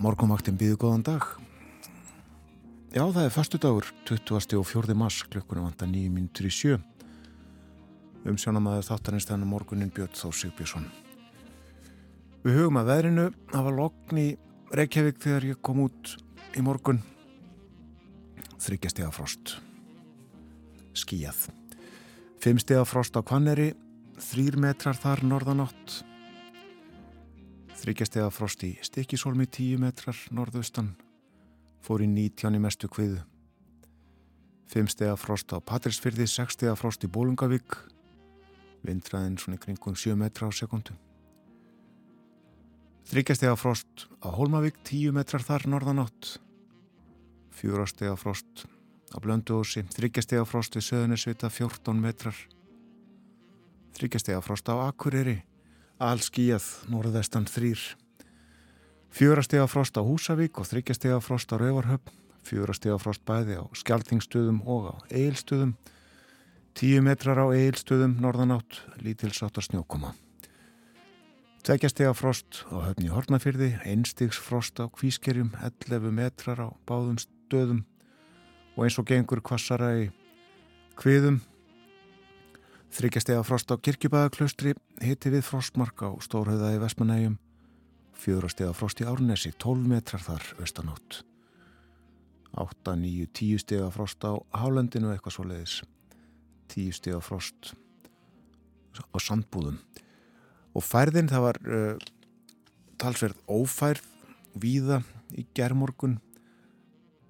Morgunvaktin býðu góðan dag. Já, það er fastu dagur, 20. og 4. mars, klukkunum vanda 9 minútur í sjö. Umsjónamaður þáttarins þennan morgunin Björn Þór Sigbjörnsson. Við hugum að veðrinu, það var lokn í Reykjavík þegar ég kom út í morgun. Þryggjastega frost. Skíjað. Fimmstega frost á Kvanneri, þrýr metrar þar norðanátt. Þryggjastega frost í Stikisólmi 10 metrar norðaustan, fór í 19 í mestu kviðu. 5 stega frost á Patrísfyrði, 6 stega frost í Bólungavík, vindraðinn svona í kringum 7 metra á sekundu. Þryggjastega frost á Hólmavík, 10 metrar þar norðanátt. 4 stega frost á Blönduósi, þryggjastega frost við Söðunisvita, 14 metrar. Þryggjastega frost á Akureyri, Allskíjað, norðvestan þrýr. Fjórastega frost á Húsavík og þryggjastega frost á Rauvarhöfn. Fjórastega frost bæði á Skjaldingsstöðum og á Eilstöðum. Tíu metrar á Eilstöðum, norðanátt, lítilsáttar snjókoma. Tveggjastega frost á höfni Hortnafyrði, einstigs frost á Kvískerjum, 11 metrar á báðum stöðum og eins og gengur kvassara í kviðum Þryggjastega frost á kirkjubæðaklaustri, hitti við frostmark á Stórhauða í Vestmanægjum, fjórastega frost í Árnesi, 12 metrar þar austanótt. 8, 9, 10 stega frost á Hálendinu eitthvað svo leiðis, 10 stega frost á Sandbúðum. Og færðin það var uh, talsverð ófærð, víða í gerðmorgun,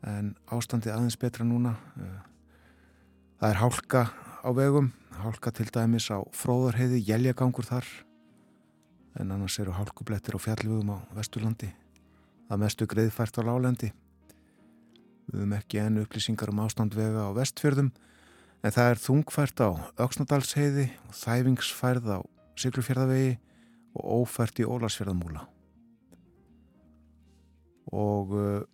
en ástandi aðeins betra núna. Uh, það er hálka á vegum, hálka til dæmis á fróðarheiði, jæljagangur þar. En annars eru hálkublettir á fjallvögum á Vesturlandi það mestu greiðfært á Lálendi við höfum ekki enn upplýsingar um ástandvega á Vestfjörðum en það er þungfært á Öksnadalsheiði og þæfingsfærð á Siglufjörðavegi og ófært í Ólarsfjörðamúla og uh,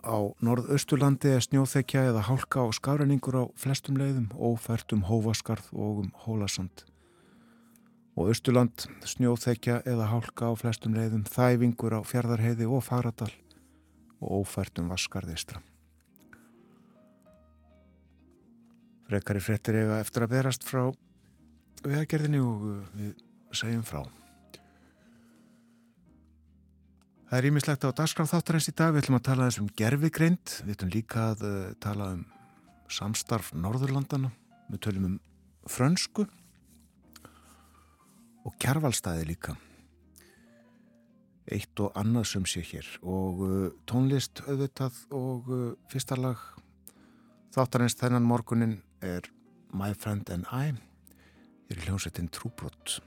Á norðausturlandi er snjóþekja eða hálka og skafræningur á flestum leiðum, ófært um hófaskarð og um hólasand. Og austurland snjóþekja eða hálka á flestum leiðum, þæfingur á fjardarheiði og faradal og ófært um vaskarðistra. Frekari frettir eiga eftir að berast frá veðagerðinni og við segjum frá. Það er ímislegt á dagskráð þáttarins í dag. Við ætlum að tala þessum gerfigreind. Við ætlum líka að uh, tala um samstarf Norðurlandana. Við tölum um frönsku og kjærvalstæði líka. Eitt og annað sem sé hér. Og uh, tónlist auðvitað og uh, fyrsta lag þáttarins þennan morgunin er My Friend and I. Ég er hljómsveitin Trúbrott.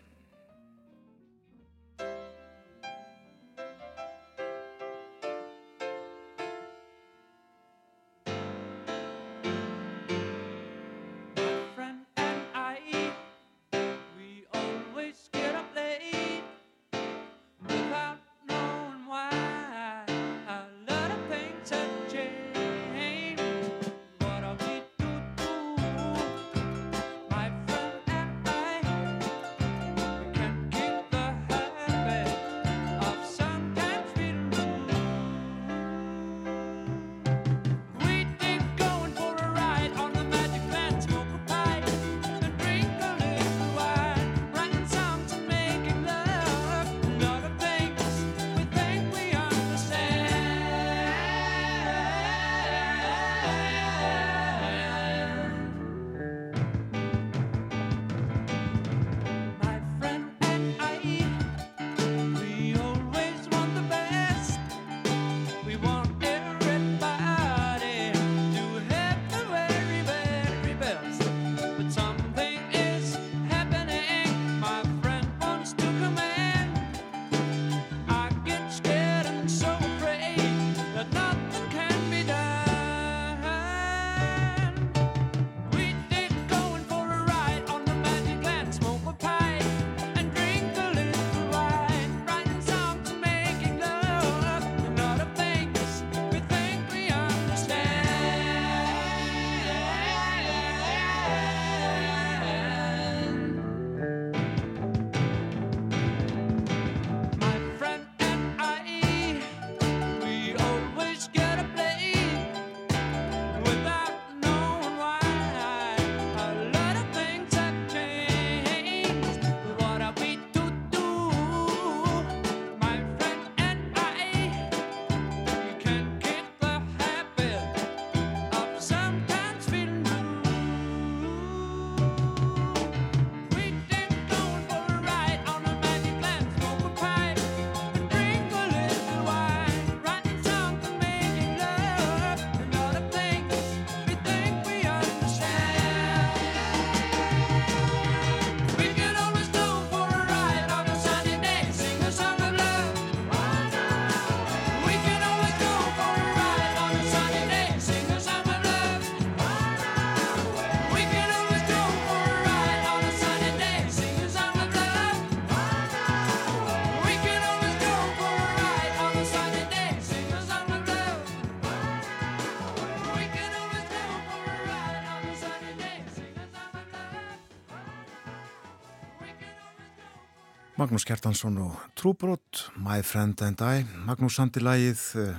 Magnús Kjartansson og Trúbrot, My Friend and I, Magnús Sandi lægið, eh,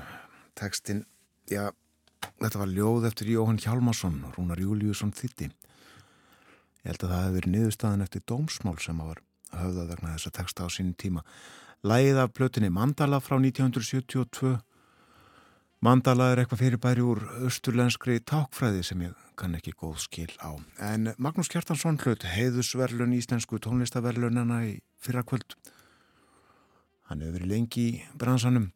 textin, já, þetta var ljóð eftir Jóhann Hjalmarsson, Rúnar Júliusson þitti. Ég held að það hefði verið niðurstaðan eftir dómsmál sem var höfðað vegna þessa texta á sínum tíma. Lægið af blötinni Mandala frá 1972. Mandala er eitthvað fyrirbæri úr austurlenskri tákfræði sem ég kann ekki góð skil á. En Magnús Kjartansson hlut heiðusverlun íslensku tónlistaverlunana í fyrra kvöld. Hann hefur verið lengi í bransanum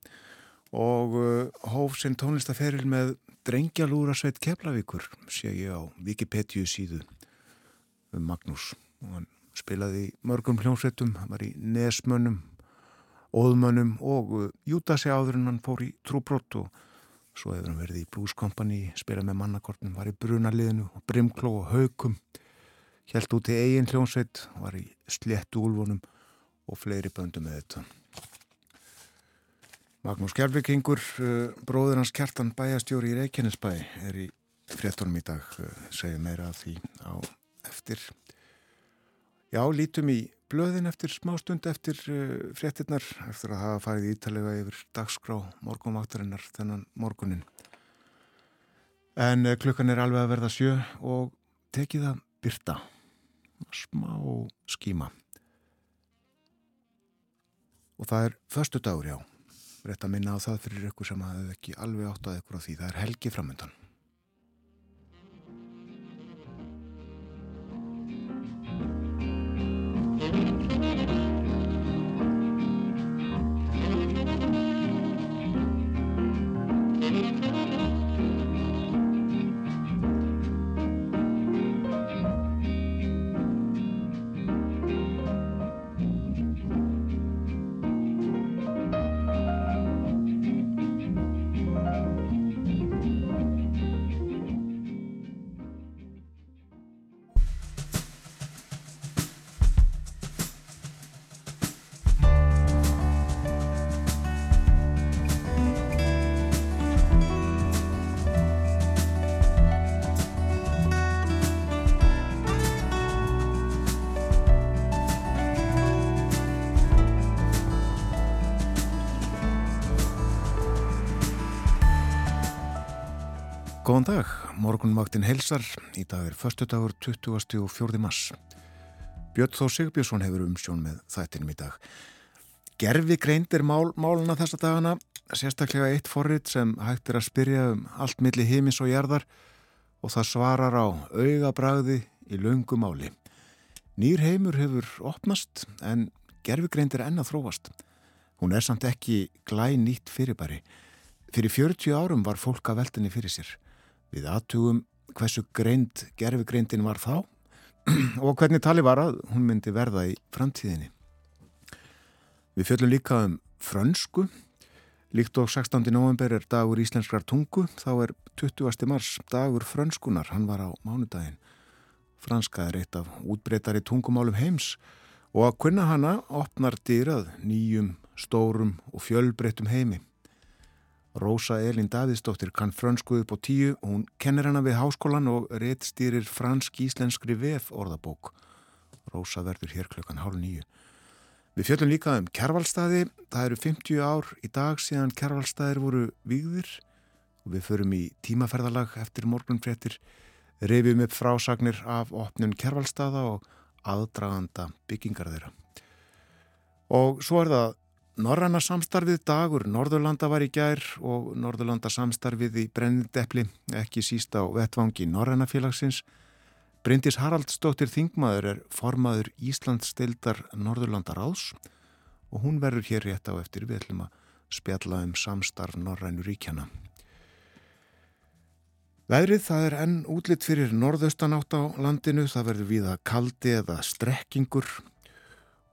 og uh, hóf sinn tónlistaferil með drengjalúra sveit Keflavíkur, sé ég á Wikipedia síðu um Magnús. Og hann spilaði mörgum hljómsveitum, hann var í Nesmönnum, Óðmönnum og uh, Jútasi áður en hann fór í Trúbrott og svo hefur hann verið í Blues Company, spilað með mannakortnum, var í Brunaliðinu og Brimkló og Haugum, held út í eigin hljómsveit, var í Sléttu úlvonum og fleiri böndum með þetta. Magnús Kjærvikingur, uh, bróður hans Kjartan bæjastjóri í Reykjanesbæ er í fréttunum í dag, uh, segja meira af því á eftir. Já, lítum í blöðin eftir smástund eftir uh, fréttinnar eftir að hafa farið ítalega yfir dagskrá morgunvaktarinnar þennan morgunin. En klukkan er alveg að verða sjö og tekið að byrta smá skíma og það er förstu dagur, já. Rétt að minna á það fyrir ykkur sem hafði ekki alveg átt að ykkur á því. Það er helgi framöndan. Morgunvaktin helsar, í dag er förstu dagur 20. og 4. mars. Björn Þó Sigbjörnsson hefur umsjón með þættinum í dag. Gerfi greind er mál, máluna þessa dagana, sérstaklega eitt forrið sem hægt er að spyrja um allt milli heimis og jarðar og það svarar á augabragði í laungu máli. Nýr heimur hefur opnast en gerfi greind er enna þróast. Hún er samt ekki glæ nýtt fyrirbæri. Fyrir 40 árum var fólk að veldinni fyrir sér. Við aðtugum hversu greind gerfigreindin var þá og hvernig tali var að hún myndi verða í framtíðinni. Við fjöllum líka um frönsku. Líkt og 16. november er dagur íslenskrar tungu, þá er 20. mars dagur frönskunar, hann var á mánudaginn. Franska er eitt af útbreytari tungumálum heims og að kunna hana opnar dýrað nýjum, stórum og fjölbreytum heimi. Rósa Elin Davidsdóttir kann frönsku upp á tíu hún kennir hana við háskólan og rétt stýrir fransk-íslenskri vef orðabók. Rósa verður hér klukkan hálf nýju. Við fjöldum líka um kervalstaði. Það eru 50 ár í dag síðan kervalstaðir voru výðir og við förum í tímaferðalag eftir morgunfréttir, reyfum upp frásagnir af opnun kervalstaða og aðdraganda byggingar þeirra. Og svo er það Norranna samstarfið dagur, Norðurlanda var í gær og Norðurlanda samstarfið í brennindepli, ekki síst á vettvangi Norranna félagsins. Bryndis Haraldsdóttir Þingmaður er formaður Íslands stildar Norðurlanda ráðs og hún verður hér rétt á eftir við ætlum að spjalla um samstarf Norrænu ríkjana. Veðrið það er enn útlitt fyrir norðaustanátt á landinu, það verður viða kaldi eða strekkingur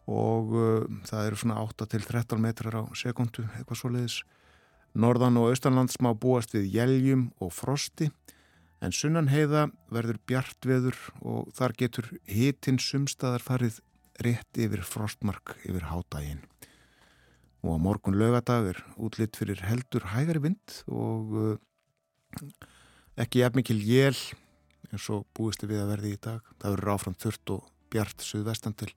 og uh, það eru svona 8-13 metrar á sekundu, eitthvað svo leiðis. Norðan og austanlands má búast við jæljum og frosti en sunnan heiða verður bjartveður og þar getur hitinn sumstaðar farið rétt yfir frostmark yfir hádægin. Og á morgun lögadag er útlitt fyrir heldur hægari vind og uh, ekki jafn mikil jél eins og búist við að verði í dag. Það verður áfram þurft og bjart suðvestan til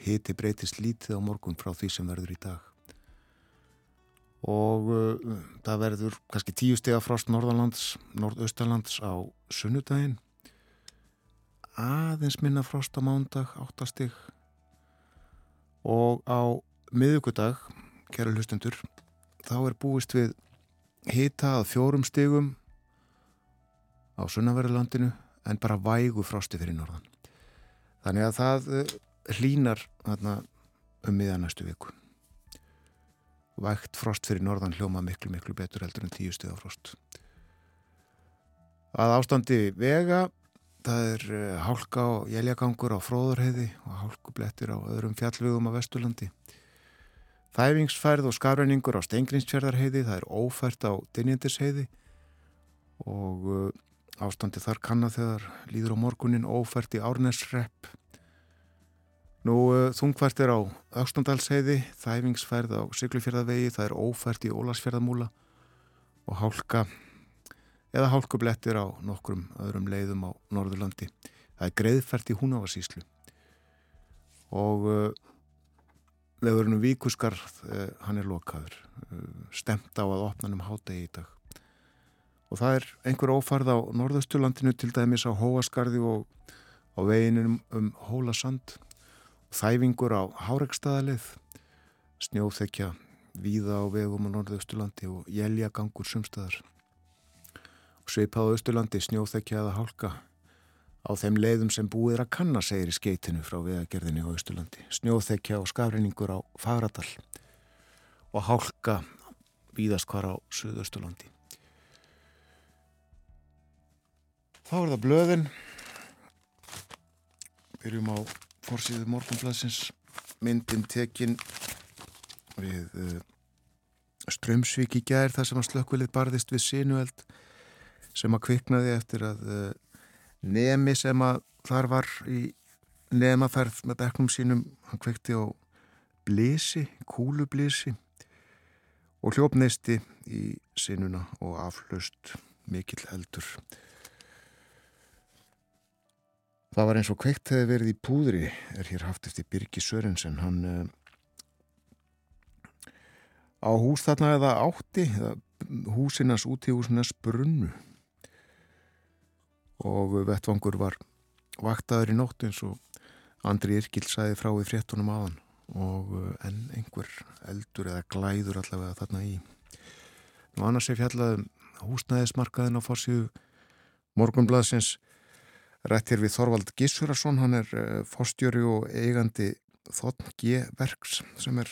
hiti breytist lítið á morgun frá því sem verður í dag. Og uh, það verður kannski tíu steg af frost norðalands, nordaustalands á sunnudaginn. Aðeins minna frost á mándag, áttastig. Og á miðugudag, kæra hlustendur, þá er búist við hita að fjórum stigum á sunnaverðurlandinu en bara vægu frosti fyrir norðan. Þannig að það eh, hlínar um miðan næstu viku. Vægt frost fyrir norðan hljóma miklu, miklu betur heldur en tíu á frost. Að ástandi vega, það er eh, hálka og jæljagangur á fróðurheiði og hálkublettir á öðrum fjallvegum á Vesturlandi. Þæfingsfærð og skafræningur á Steingrinsfjörðarheiði, það er ófært á Dinjendisheiði og uh, Ástandi þar kanna þegar líður á morgunin ófært í Árnesrepp. Nú uh, þungfært er á Ökstandalsheiði, þæfingsfærð á Siglufjörðavegi, það er ófært í Ólasfjörðamúla og hálka eða hálkublettir á nokkrum öðrum leiðum á Norðurlandi. Það er greiðfært í Húnavarsíslu og uh, vegurinn Víkusgarð, uh, hann er lokaður, stemt á að opna um hátegi í dag og það er einhver ófarð á norðausturlandinu til dæmis á Hóaskarði og á veginum um Hólasand þæfingur á Háregstaðalið snjóþekja víða á vegum á norðausturlandi og jæljagangur sumstaðar og sveipað á austurlandi snjóþekja eða hálka. Á þeim leiðum sem búið er að kanna segir í skeitinu frá vegagerðinni á austurlandi. Snjóþekja og skafreiningur á Fagradal. Og hálka víðast hvar á Suðausturlandi. Þá er það blöðin. Byrjum á fórsíðu morgunblæsins. Myndin tekin við uh, Strömsvík í gær þar sem að slökkvilið barðist við sinueld sem að kviknaði eftir að uh, nemi sem að þar var í nemaferð með deknum sínum, hann kvikti á blísi, kúlublísi og hljópneisti í sinuna og aflaust mikill eldur. Það var eins og kveikt hefði verið í púðri, er hér haft eftir Birgi Sörensen. Hann uh, á hús þarna eða átti, húsinas út í húsinas brunnu og vettvangur var vaktaður í nótt eins og Andri Irkil sæði frá í fréttunum aðan og uh, enn einhver eldur eða glæður allavega þarna í. Nú annars er fjallaðum húsnæðismarkaðin á fórsíðu morgunblaðsins Rættir við Þorvald Gissurason, hann er uh, fórstjóri og eigandi Þotn G-verks sem er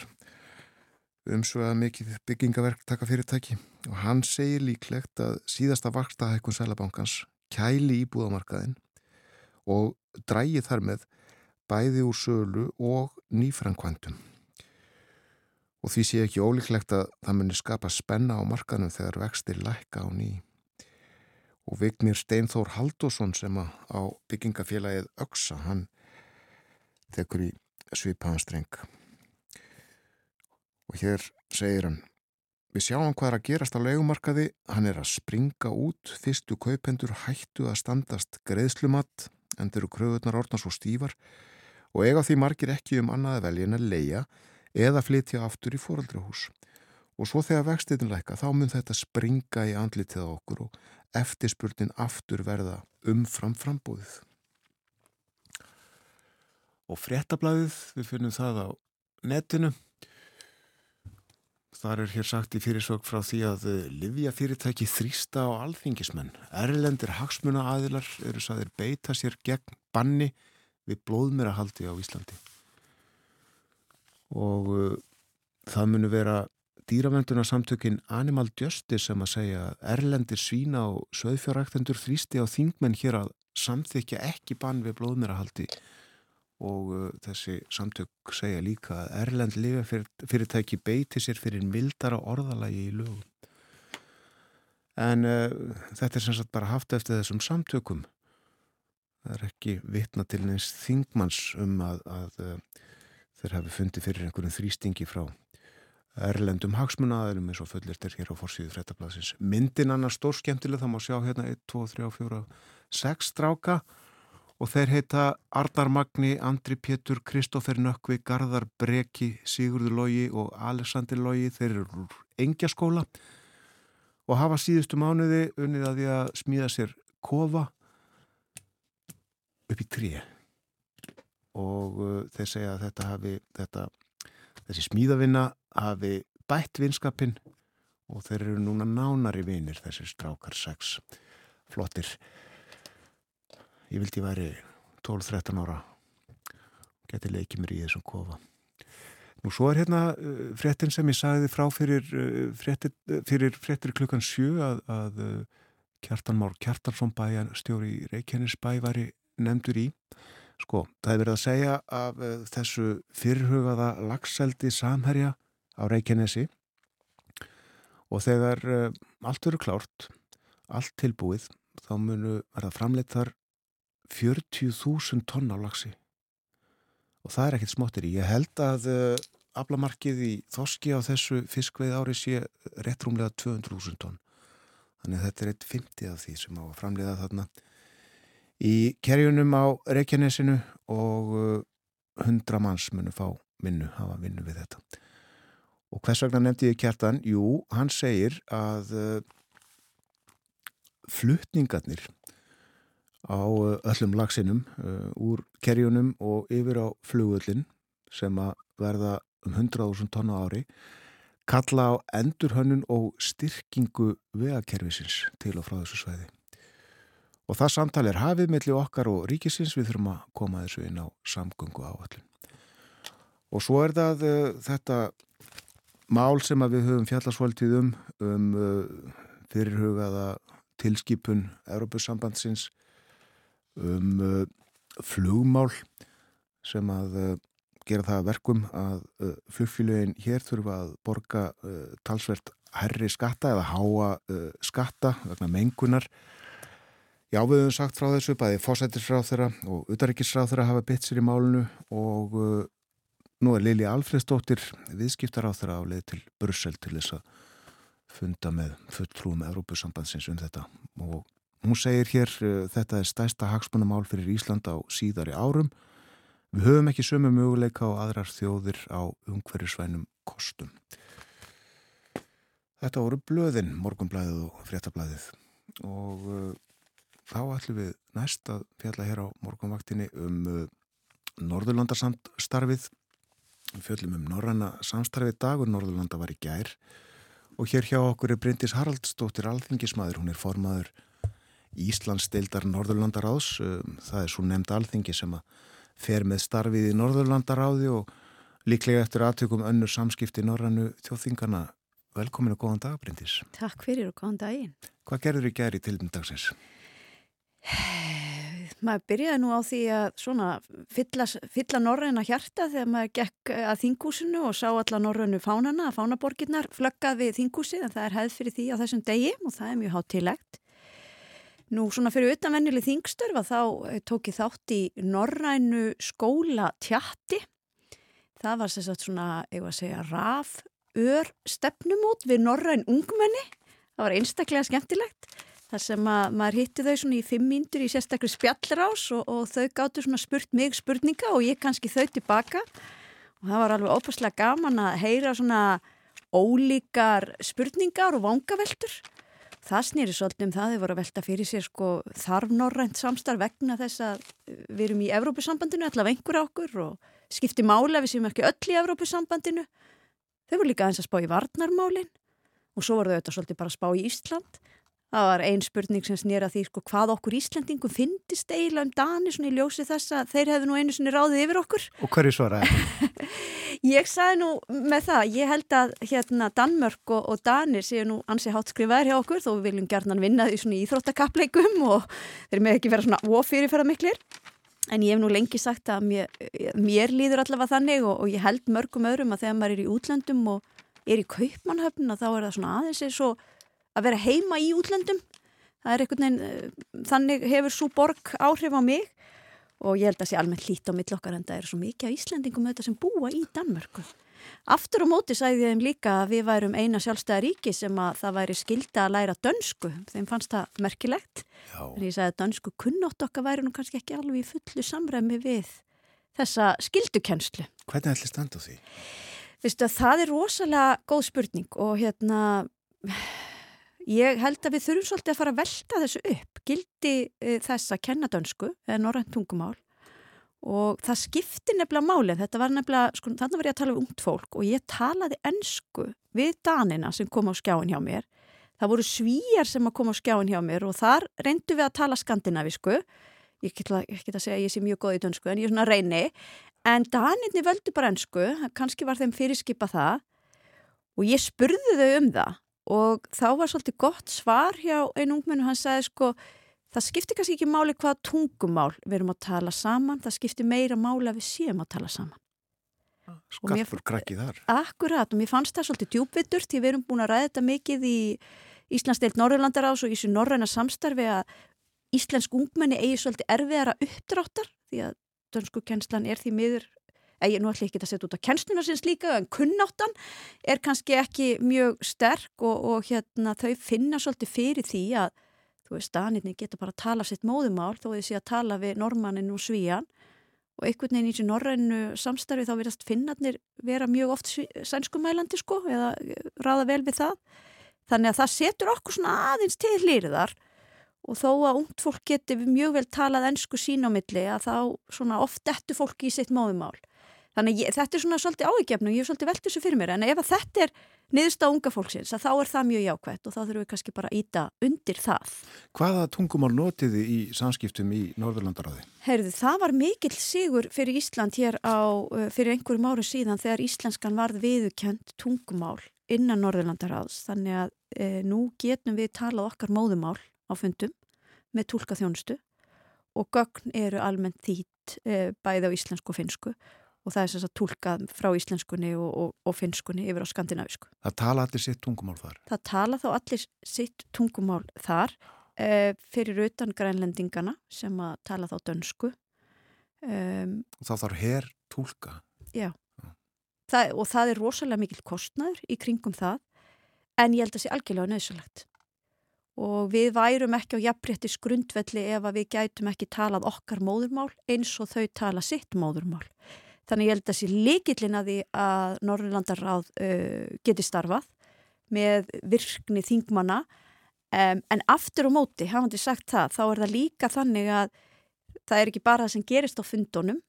umsveða mikið byggingaverk taka fyrirtæki og hann segir líklegt að síðasta vakstahækkun Sælabankans kæli í búðamarkaðin og drægi þar með bæði úr sölu og nýfrankvændum. Og því sé ekki ólíklegt að það muni skapa spenna á markaðnum þegar vextir lækka á nýj og Vignir Steinþór Haldosson sem á byggingafélagið Öksa, hann tekur í svipaðanstreng. Og hér segir hann, við sjáum hvað er að gerast á leikumarkaði, hann er að springa út, fyrstu kaupendur hættu að standast greiðslumatt, endur og kröðunar orðna svo stífar og eiga því margir ekki um annaði velja en að leia eða flytja aftur í fóraldrahús. Og svo þegar vextiðin læka þá mun þetta springa í andlitið á okkur og eftirspurnin aftur verða umfram frambúðið. Og fréttablaðið, við finnum það á netinu. Þar er hér sagt í fyrirsök frá því að Livja fyrirtæki þrýsta á alþingismenn. Erlendir hagsmuna aðilar eru saðir beita sér gegn banni við blóðmerahaldi á Íslandi. Og uh, það munu vera dýravendunarsamtökin Animal Justice sem að segja erlendir svína og söðfjárræktendur þrýsti á þingmenn hér að samþykja ekki bann við blóðmerahaldi og uh, þessi samtök segja líka að erlend lifafyrirtæki beiti sér fyrir mildara orðalagi í lögum. En uh, þetta er sem sagt bara haft eftir þessum samtökum. Það er ekki vitna til neins þingmanns um að, að uh, þeir hafi fundið fyrir einhverjum þrýstingi frá erlendum hagsmunaðarum eins og fullirt er hér á fórsíðu frettablasins. Myndin annars stór skemmtileg, það má sjá hérna 1, 2, 3, 4, 6 stráka og þeir heita Arnar Magni, Andri Pétur, Kristófer Nökkvi, Garðar Breki, Sigurður Lógi og Alexander Lógi. Þeir eru úr engjaskóla og hafa síðustu mánuði unnið að því að smíða sér kofa upp í tríi og uh, þeir segja að þetta hafi, þetta, þessi smíðavinna hafi bætt vinskapin og þeir eru núna nánari vinir þessir strákar sex flottir. Ég vildi væri 12-13 ára. Geti leikið mér í þessum kofa. Nú svo er hérna uh, fréttin sem ég sagði frá fyrir uh, fréttir, fyrir fréttir klukkan 7 að, að Kjartan Már Kjartansson bæjan stjóri Reykjanesbæ væri nefndur í. Sko, það er verið að segja af uh, þessu fyrrhugaða lagseldi samherja á Reykjanesi og þegar uh, allt verður klárt allt tilbúið þá munu verða framleitt þar 40.000 tonn á lagsi og það er ekkert smottir í. Ég held að uh, aflamarkið í Þoski á þessu fiskveið ári sé rétt rúmlega 200.000 tonn. Þannig að þetta er eitt 50 af því sem á að framleiða þarna í kerjunum á Reykjanesinu og 100 manns munu fá vinnu, hafa vinnu við þetta. Og hvers vegna nefndi ég kjartan? Jú, hann segir að uh, flutningarnir á uh, öllum lagsinum uh, úr kerjunum og yfir á flugullin sem að verða um 100.000 tonna ári kalla á endurhönnun og styrkingu vegakerfisins til og frá þessu sveiði. Og það samtal er hafið melli okkar og ríkisins við þurfum að koma þessu inn á samgöngu áallin. Og svo er það þetta mál sem við höfum fjallarsvöldið um, um uh, fyrirhugaða tilskipun Európusambandsins um uh, flugmál sem að uh, gera það verkum að uh, flugfélögin hér þurfa að borga uh, talsvert herri skatta eða háa uh, skatta vegna mengunar. Já, við höfum sagt frá þessu bæði fósættisráð þeirra og utaríkisráð þeirra hafa bytt sér í málunu og nú er Lili Alfredsdóttir viðskiptaráð þeirra á leið til Brussel til þess að funda með fulltrúum Európusambandsins um þetta og Hún segir hér uh, þetta er stæsta hagsmunamál fyrir Ísland á síðari árum. Við höfum ekki sömu möguleika á aðrar þjóðir á umhverjusvænum kostum. Þetta voru blöðin, morgunblæðið og fréttablæðið og uh, þá ætlum við næst að fjalla hér á morgunvaktinni um Norðurlandarstarfið. Við fjöllum um Norranna samstarfið dag og Norðurlanda var í gær og hér hjá okkur er Bryndis Haraldsdóttir Alþingismadur, hún er formaður Íslands deildar Norðurlandaráðs. Um, það er svo nefnd alþingi sem að fer með starfið í Norðurlandaráði og líklega eftir aðtökum önnur samskipti Norrannu þjóðþingana velkomin og góðan dag Bryndis Takk fyrir og góðan daginn. Hvað gerður þið gæri til um dagsins? Maður byrjaði nú á því að svona fylla, fylla norræna hjarta þegar maður gekk að þingúsinu og sá alla norrænu fánana, fánaborginnar flöggað við þingúsi en það er hefð fyrir því á þessum degi og það er mjög hátilegt Nú svona fyrir utanvennileg þingstörfa þá eh, tók ég þátt í Norrænu skóla tjatti. Það var sérstaklega svona, ég var að segja, raf, ör, stefnumót við Norræn ungmenni. Það var einstaklega skemmtilegt. Það sem að maður hitti þau svona í fimm mínútur í sérstaklega spjallrás og, og þau gáttu svona spurt mig spurninga og ég kannski þau tilbaka. Og það var alveg ópastlega gaman að heyra svona ólíkar spurningar og vangaveltur það snýri svolítið um það, þau voru að velta fyrir sér sko þarf norrænt samstarf vegna þess að við erum í Evrópusambandinu, allavega einhver ákur og skipti mála við sem ekki öll í Evrópusambandinu. Þau voru líka aðeins að spá í varnarmálinn og svo voru þau auðvitað svolítið bara að spá í Ísland Það var einn spurning sem snýra því sko, hvað okkur Íslandingum finnist eiginlega um Dani svona í ljósi þess að þeir hefðu nú einu sinni ráðið yfir okkur. Og hverju svaraði? ég sagði nú með það, ég held að hérna Danmörk og, og Danir séu nú ansi hátt skrifaður hjá okkur þó við viljum gerðan vinna því svona í Íþróttakappleikum og þeir með ekki vera svona ofyrirferða miklir. En ég hef nú lengi sagt að mér, mér líður allavega þannig og, og ég held mörgum öðrum að þegar maður er í útlöndum og er í kaupmannhöfn og og að vera heima í útlöndum það er einhvern veginn, eh, þannig hefur svo borg áhrif á mig og ég held að sé almennt lít á mill okkar en það er svo mikið af Íslandingum auðvitað sem búa í Danmörku Aftur á móti sæði þeim líka að við værum eina sjálfstæða ríki sem að það væri skilda að læra dönsku. Þeim fannst það merkilegt. Já. En ég sagði að dönsku kunnótt okkar væri nú kannski ekki alveg í fullu samræmi við þessa skildukennslu. Hvernig ætli standu því? Vistu að það er rosalega góð spurning og hérna ég held að við þurfum svolítið að fara að velta þessu upp. Gildi uh, þess að kenna dönsku eða norrænt tungumál og það skipti nefnilega málinn, þetta var nefnilega, sko, þannig var ég að tala um ungt fólk og ég talaði ennsku við Danina sem kom á skjáin hjá mér. Það voru svíjar sem að koma á skjáin hjá mér og þar reyndu við að tala skandinavisku. Ég get að segja að ég sé mjög góð í dönsku en ég er svona reyni. En Daninni völdu bara ennsku, kannski var þeim fyrirskipa það og ég spurði þau um það og þá var svolítið gott svar hjá einu ungmennu, hann sagði sko það skiptir kannski ekki máli hvað tungumál við erum að tala saman, það skiptir meira máli að við séum að tala saman. Skarpur krakki þar. Akkurat og mér fannst það svolítið djúbvittur því við erum búin að ræða þetta mikið í Íslandsdeilt Norrlandarás og í þessu norræna samstarfi að Íslensk ungmenni eigi svolítið erfiðara uppdráttar því að dönsku kennslan er því miður ég nú ætlum ekki að setja út á kennsluna sinns líka en kunnáttan er kannski ekki mjög sterk og, og hérna þau finna svolítið fyrir því að þú veist, danirni geta bara að tala sitt móðumál þó þið sé að tala við normannin og svíjan og einhvern veginn í þessu norrænu samstarfi þá verðast finnarnir vera mjög oft sænskumælandi sko eða ráða vel við það. Þannig að það setur okkur svona aðeins til hlýriðar og þó að ungt fólk geti mjög vel talað ennsku sín á milli að þá svona oft dettu fólki í sitt móðumál Þannig ég, þetta er svona svolítið áhugjefn og ég hef svolítið velt þessu fyrir mér en ef þetta er niðurst á unga fólksins þá er það mjög jákvæmt og þá þurfum við kannski bara að íta undir það. Hvaða tungumál notiði í samskiptum í Norðurlandaráði? Heyrðu, það var mikill sigur fyrir Ísland hér á, uh, fyrir einhverjum árum síðan þegar íslenskan varð viðukjönd tungumál innan Norðurlandaráðs þannig að e, nú getum við talað okkar móðumál á fundum með tólka þjónustu og gögn eru almennt þýtt e, bæði á íslensku og finsku og það er þess að tólkað frá íslenskunni og, og, og finskunni yfir á skandinavísku. Það tala allir sitt tungumál þar? Það tala þá allir sitt tungumál þar eh, fyrir utan grænlendingana sem að tala þá dönsku. Um, þá þarf hér tólka? Já, það, og það er rosalega mikil kostnæður í kringum það en ég held að það sé algjörlega nöðsulegt. Og við værum ekki á jafnréttis grundvelli ef við gætum ekki talað okkar móðurmál eins og þau tala sitt móðurmál. Þannig ég held að sé líkillin að því að Norrlandaráð uh, geti starfað með virkni þingmanna um, en aftur og móti, hafandi sagt það, þá er það líka þannig að það er ekki bara það sem gerist á fundunum,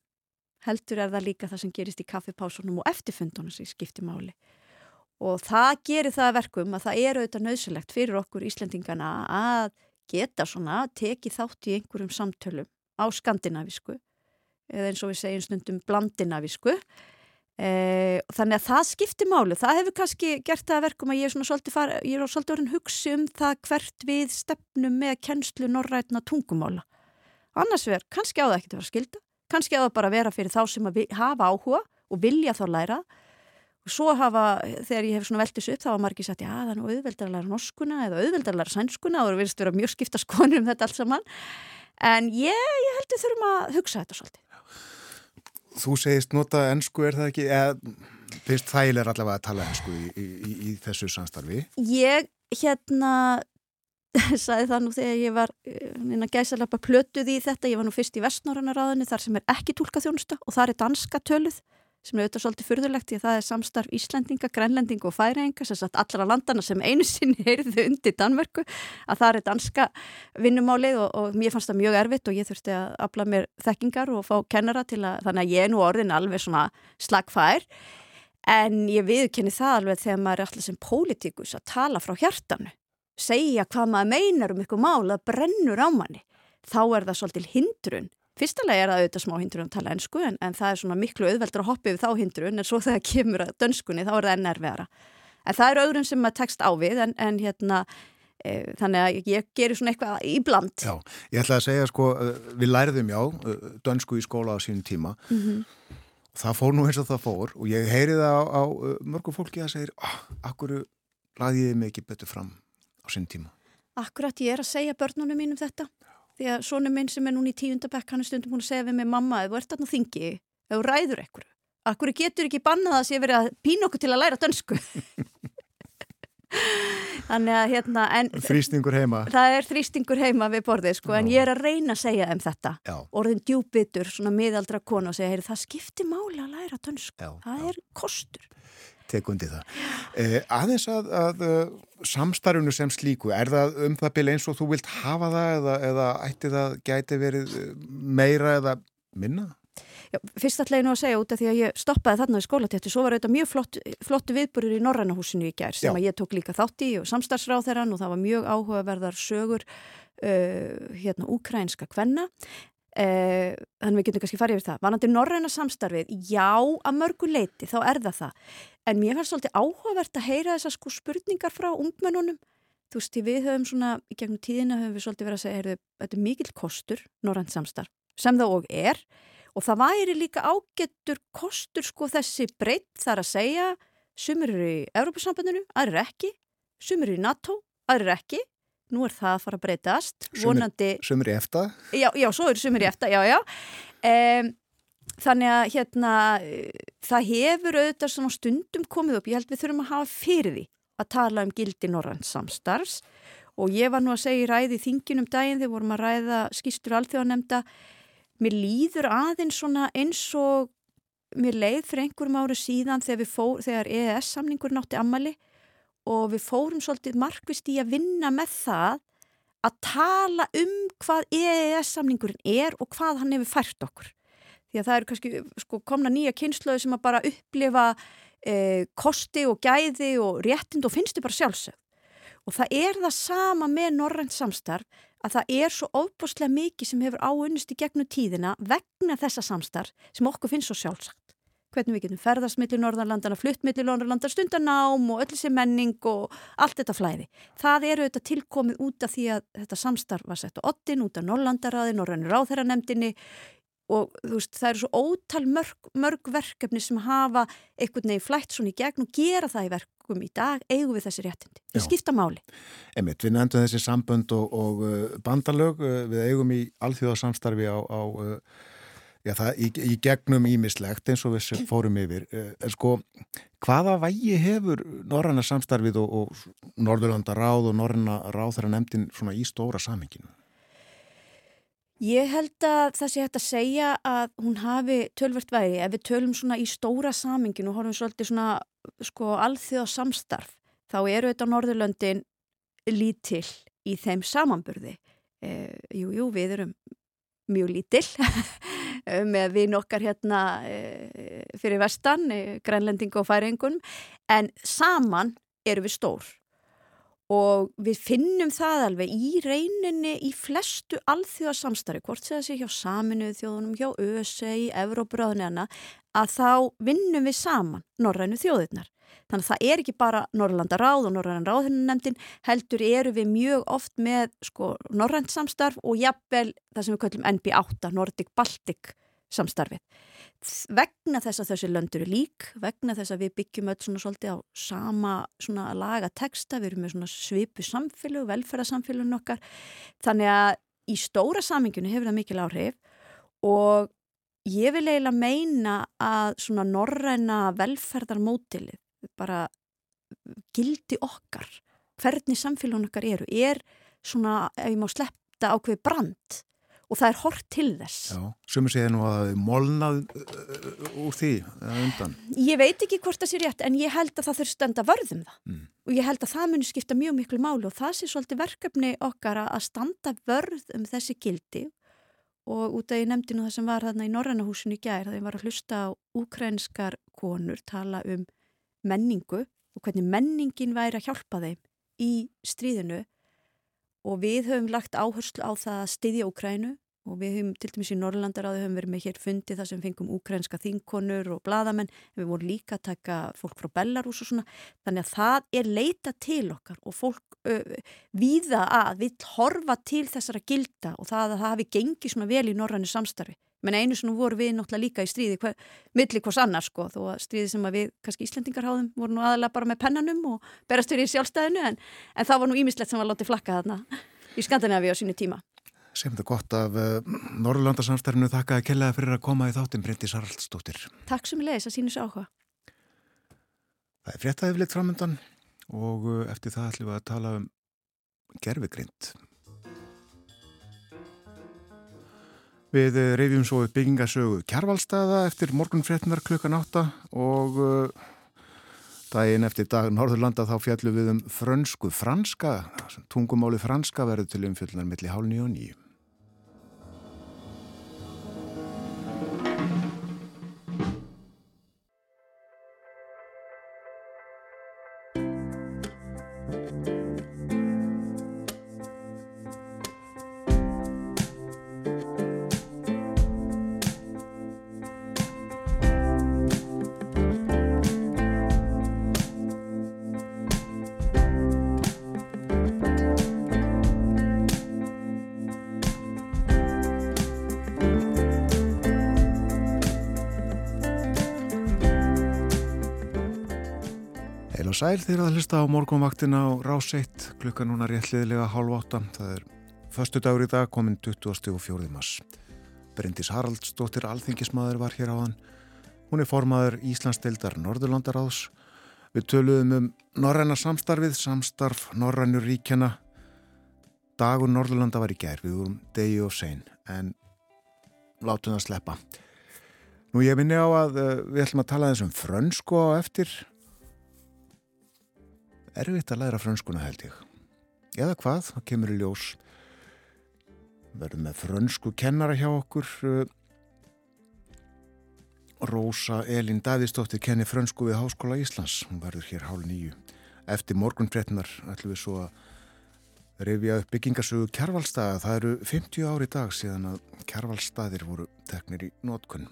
heldur er það líka það sem gerist í kaffipásunum og eftir fundunum sem skiptir máli. Og það gerir það verkum að það er auðvitað nöðsulegt fyrir okkur Íslendingana að geta svona tekið þátt í einhverjum samtölum á skandinavisku eða eins og við segjum stundum blandinavísku. E, þannig að það skiptir málu það hefur kannski gert það verkum að ég er svona svolítið, far, ég er svolítið orðin hugsi um það hvert við stefnum með kennslu norrætna tungumála. Annars verður kannski á það ekki að vera skilda kannski á það bara að vera fyrir þá sem að hafa áhuga og vilja þá læra. Og svo hafa, þegar ég hef svona veltis upp þá hafa margir sagt, já það er nú auðveldar að læra norskuna eða auðveldar að læra sænskuna og það verðist vera mjög skipta skonur um þetta allt saman. En ég, ég held að þurfum að hugsa þetta svolítið Þú segist nota ennsku, er það ekki? Eða, fyrst þægileg er allavega að tala ennsku í, í, í, þessu samstarfi? Ég, hérna, sagði það nú þegar ég var inn að gæsa lappa plötuð í þetta. Ég var nú fyrst í Vestnorrannaráðinu þar sem er ekki tólkaþjónusta og þar er danska töluð sem er auðvitað svolítið fyrðulegt því að það er samstarf Íslendinga, Grænlendinga og Færinga sem satt allra landana sem einu sinni heyrðu undir Danmörku að það er danska vinnumálið og, og mér fannst það mjög erfitt og ég þurfti að afla mér þekkingar og fá kennara til að þannig að ég er nú orðin alveg svona slagfær. En ég viðkenni það alveg þegar maður er alltaf sem pólitíkus að tala frá hjartanu segja hvað maður meinar um ykkur mál að brennur á manni þá er það svolítil hindrun Fyrstulega er það auðvitað smá hindrun að tala ennsku en, en það er svona miklu auðveldur að hoppa yfir þá hindrun en svo þegar kemur að dönskunni þá er það ennærvera. En það eru öðrum sem maður tekst á við en, en hérna e, þannig að ég gerir svona eitthvað í bland. Já, ég ætla að segja sko við læriðum já dönsku í skóla á sínum tíma mm -hmm. það fór nú eins og það fór og ég heyri það á, á mörgu fólki að segja ah, akkur laði ég mig ekki betur fram á sínum tíma. Akkurat ég er að segja börnunum mínum þetta því að svona minn sem er núna í tíundabekk hann er stundum hún að segja við mig mamma, ef þú ert alltaf þingi ef þú ræður ekkur, Akkur getur ekki bannað að sé verið að pína okkur til að læra dönsku Þannig að hérna Þrýstingur heima Það er þrýstingur heima við borðið sko Já. en ég er að reyna að segja um þetta Já. Orðin djúbitur, svona miðaldra konu og segja, heyr, það skiptir máli að læra dönsku Já. Það er kostur Tekundi það eh, Aðeins að, að uh, samstarfunu sem slíku er það um það byrja eins og þú vilt hafa það eða, eða ætti það gæti verið uh, meira eða minna? Já, fyrst ætla ég nú að segja út af því að ég stoppaði þarna í skólatétti, svo var þetta mjög flott, flottu viðburður í Norrannahúsinu í gær sem Já. að ég tók líka þátt í og samstagsráð þeirra og það var mjög áhugaverðar sögur uh, hérna úkrænska kvenna uh, þannig við getum kannski farið yfir það. Vanandi Norranna samstarfið, já að mörgu leiti þá er það það, en mér fannst svolítið áhugavert að heyra þessar sko spurningar frá ungmennunum. Þú veist, við höfum svona, í gegnum tíðina höfum við svolítið verið að segja, heyrðu, þetta er mikill kostur, norrænt samstarf, sem það og er, og það væri líka ágetur kostur sko þessi breytt þar að segja sumir eru í Európa-sambandinu, aðrir ekki. Sumir eru í NATO, aðrir ekki nú er það að fara að breytast. Vonandi... Sumir í efta? Já, já, svo eru sumir í efta, já, já. Um, þannig að hérna það hefur auðvitað svona stundum komið upp, ég held við þurfum að hafa fyrir því að tala um gildi Norrlands samstarfs. Og ég var nú að segja í ræði þinginum daginn þegar vorum að ræða skýstur alþjóðanemnda mér líður aðeins svona eins og mér leið fyrir einhverjum áru síðan þegar, fór, þegar EES samningur nátti ammali og við fórum svolítið markvist í að vinna með það að tala um hvað EES samningurinn er og hvað hann hefur fært okkur. Því að það eru kannski sko, komna nýja kynnslöðu sem að bara upplifa eh, kosti og gæði og réttind og finnst þið bara sjálfsög. Og það er það sama með norrænt samstarf að það er svo óbúslega mikið sem hefur áunnist í gegnum tíðina vegna þessa samstarf sem okkur finnst svo sjálfsagt. Hvernig við getum ferðast millir Norðarlandana, flutt millir Norðarlandana, stundanám og öll þessi menning og allt þetta flæði. Það eru þetta tilkomið út af því að þetta samstarf var sett á ottin, út af Norrlandaraði, Norrannir áþæranemdini og þú veist það eru svo ótal mörg, mörg verkefni sem hafa einhvern veginn flætt svona í gegn og gera það í verkum í dag eigum við þessi réttindi. Það skipta máli. Emitt, við nefndum þessi sambönd og, og uh, bandalög, uh, við eigum í alþjóðarsamstarfi á, á uh, já, það, í, í gegnum ímislegt eins og við fórum yfir. En sko, hvaða vægi hefur Norranna samstarfið og, og Norðurlanda ráð og Norranna ráð þeirra nefndin svona í stóra saminginu? Ég held að það sé hægt að segja að hún hafi tölvert væri ef við tölum svona í stóra saminginu og horfum svolítið svona sko alþjóða samstarf þá eru þetta Norðurlöndin lítill í þeim samanburði. E, jú, jú, við erum mjög lítill með við nokkar hérna e, fyrir vestan, e, grænlending og færingun en saman eru við stór og við finnum það alveg í reyninni í flestu alþjóðarsamstarri, hvort segja sér hjá saminuð þjóðunum, hjá ÖSE, í Evróbröðunina, að þá vinnum við saman norrænu þjóðirnar. Þannig að það er ekki bara Norrlanda ráð og Norræna ráðhennunemdin, heldur eru við mjög oft með sko, norrænt samstarf og jafnvel það sem við kallum NB8, Nordic Baltic samstarfið. Vegna þess að þessi löndur er lík, vegna þess að við byggjum öll svona svolítið á sama svona laga texta, við erum með svona svipu samfélag, velferðarsamfélagun okkar. Þannig að í stóra saminginu hefur það mikil áhrif og ég vil eiginlega meina að svona norræna velferðarmótilið bara gildi okkar hvernig samfélagun okkar eru er svona, ef ég má slepta ákveði brand og það er hort til þess. Já, sumur segja nú að molnað uh, úr því undan. Ég veit ekki hvort það sé rétt en ég held að það þurft standa vörðum það mm. og ég held að það muni skipta mjög miklu máli og það sé svolítið verkefni okkar að standa vörð um þessi gildi og út af ég nefndi nú það sem var þarna í Norrannahúsinu í gær það ég var að hlusta á ukrænskar konur tala um menningu og hvernig menningin væri að hjálpa þeim í stríðinu og við höfum lagt áherslu á það að styðja Úkrænu og við höfum til dæmis í Norrlandaráði höfum verið með hér fundi þar sem fengum úkrænska þinkonur og bladamenn en við vorum líka að taka fólk frá Belarus og svona. Þannig að það er leita til okkar og fólk uh, víða að við horfa til þessara gilda og það að það hafi gengið svona vel í norrannu samstarfi menn einu sem voru við náttúrulega líka í stríði hver, millir hvers annars sko þó að stríði sem að við kannski Íslandingar háðum voru nú aðalega bara með pennanum og berast fyrir í sjálfstæðinu en, en það var nú ímislegt sem var látið flakka þarna í Skandinavíu á sínu tíma Sem þetta gott af uh, Norrlandarsamstærinu þakkaði kellaði fyrir að koma í þáttin Bryndis Haraldsdóttir. Takk sem ég leiðis að sínu svo áhuga. Það er fréttaði flitt framöndan og uh, eftir það ætlum við að tala um gerfigrind. Við reyfjum svo byggingasögu Kjarvalstaða eftir morgun fréttinar klukkan átta og uh, Dægin eftir dag Norðurlanda þá fjallum við um frönsku franska, tungumáli franska verður til umfjöldunar millir hálni og nýju. Sæl þegar það hlusta á morgunvaktina á rás 1 klukka núna réttliðilega hálf 8 það er förstu dagur í dag komin 24. mars. Bryndis Haraldsdóttir alþingismadur var hér á hann hún er formaður Íslandsdeildar Norðurlandaráðs. Við töluðum um norræna samstarfið samstarf norrænur ríkjana dagur Norðurlanda var í gær við vorum degi og sein en látum það sleppa. Nú ég minni á að uh, við ætlum að tala þessum frönsku á eftir erfitt að læra frönskuna held ég. Eða hvað, það kemur í ljós. Verðum með frönsku kennara hjá okkur. Rósa Elin Davíðsdóttir kenni frönsku við Háskóla Íslands. Hún verður hér hálf nýju. Eftir morgunfretnar ætlum við svo að reyfja upp byggingasögu kjærvalstaða. Það eru 50 ári dag síðan að kjærvalstaðir voru teknir í nótkunn.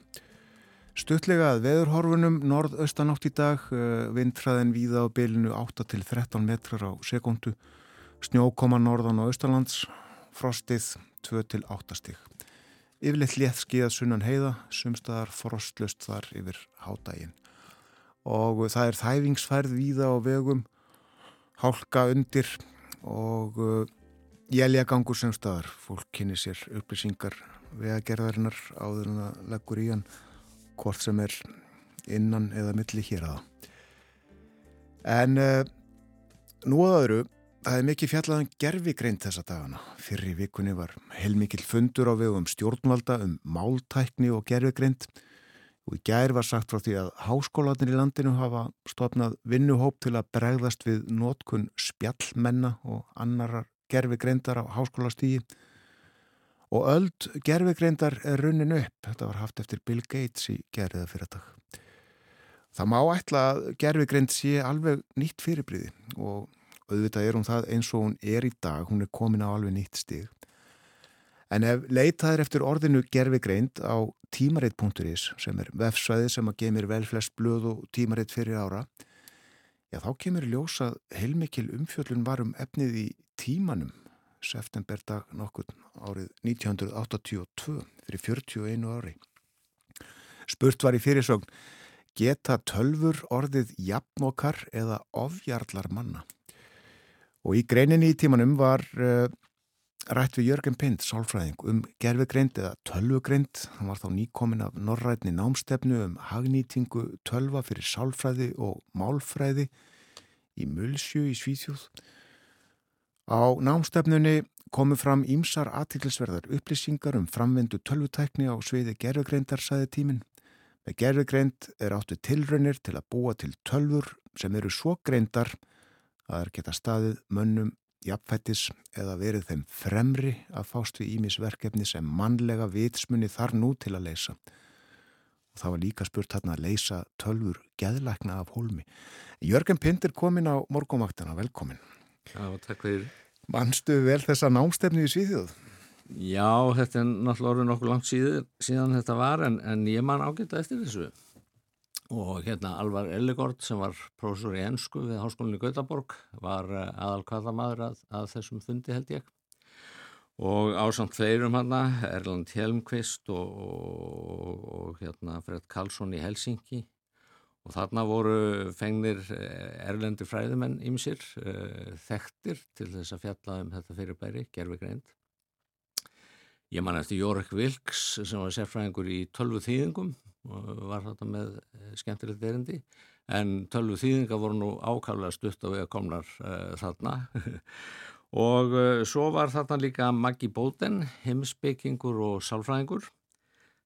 Stuttlega að veðurhorfunum norð-austanátt í dag, eh, vindræðin víða á bylinu 8 til 13 metrar á sekundu, snjókoma norðan á austalands, frostið 2 til 8 stík. Yfirleitt létt skíðað sunnan heiða, sumstaðar frostlust þar yfir hádægin. Og það er þæfingsfærð víða á vegum, hálka undir og uh, jæljagangur sumstaðar. Fólk kynni sér upplýsingar vegagerðarinnar áður en að leggur í hann hvort sem er innan eða milli hér aða. En uh, nú að öðru, það er mikið fjallaðan um gerfigreint þessa dagana. Fyrir í vikunni var heilmikil fundur á vegum stjórnvalda um máltækni og gerfigreint og í gær var sagt frá því að háskólatin í landinu hafa stopnað vinnuhóp til að bregðast við nótkun spjallmenna og annarar gerfigreindar á háskólastígi og öld gerfegreindar er runnin upp. Þetta var haft eftir Bill Gates í gerðiða fyrir dag. Það má ætla að gerfegreind sé alveg nýtt fyrirbríði og auðvitað er hún það eins og hún er í dag, hún er komin á alveg nýtt stig. En ef leitaður eftir orðinu gerfegreind á tímareitt.is sem er vefsvæði sem að gemir vel flest blöð og tímareitt fyrir ára, já þá kemur ljósað heilmikil umfjöllun varum efnið í tímanum septemberdag nokkur árið 1982 fyrir 41 ári. Spurt var í fyrirsögn geta tölfur orðið jafnokar eða ofjarlar manna. Og í greininni í tímanum var uh, rætt við Jörgen Pind, sálfræðing, um gerfegreind eða tölvugreind. Hann var þá nýkomin af norrætni námstefnu um hagnýtingu tölva fyrir sálfræði og málfræði í Mulsju í Svíþjóð. Á námstefnunni komu fram ímsar aðtilsverðar upplýsingar um framvindu tölvutækni á sviði gerðugreindar, saði tímin. Með gerðugreind er áttu tilraunir til að búa til tölfur sem eru svo greindar að það geta staðið mönnum jafnfættis eða verið þeim fremri að fást við ímisverkefni sem mannlega vitsmunni þar nú til að leysa. Og það var líka spurt hérna að leysa tölfur geðlækna af hólmi. Jörgen Pindir komin á morgumaktana, velkomin. Já, takk fyrir. Manstu vel þessa námstefni í Svíðjóð? Já, þetta er náttúrulega orðið nokkuð langt síðan, síðan þetta var en, en ég man ágæta eftir þessu. Og hérna Alvar Ellegård sem var prófessor í ennsku við Háskólinni Gautaborg var eh, aðal kvallamæður að, að þessum fundi held ég. Og ásamt fleirum hérna, Erland Helmqvist og, og, og hérna Fred Karlsson í Helsingi Og þarna voru fengnir eh, erlendir fræðumenn ímsir, uh, þekktir til þess að fjalla um þetta fyrirbæri, gerfi greint. Ég man eftir Jórek Vilks sem var sérfræðingur í tölvu þýðingum og var þetta með eh, skemmtilegt erindi en tölvu þýðinga voru nú ákvæmlega stutt á vega komnar uh, þarna og uh, svo var þarna líka Maggi Bóten, heimsbyggingur og sálfræðingur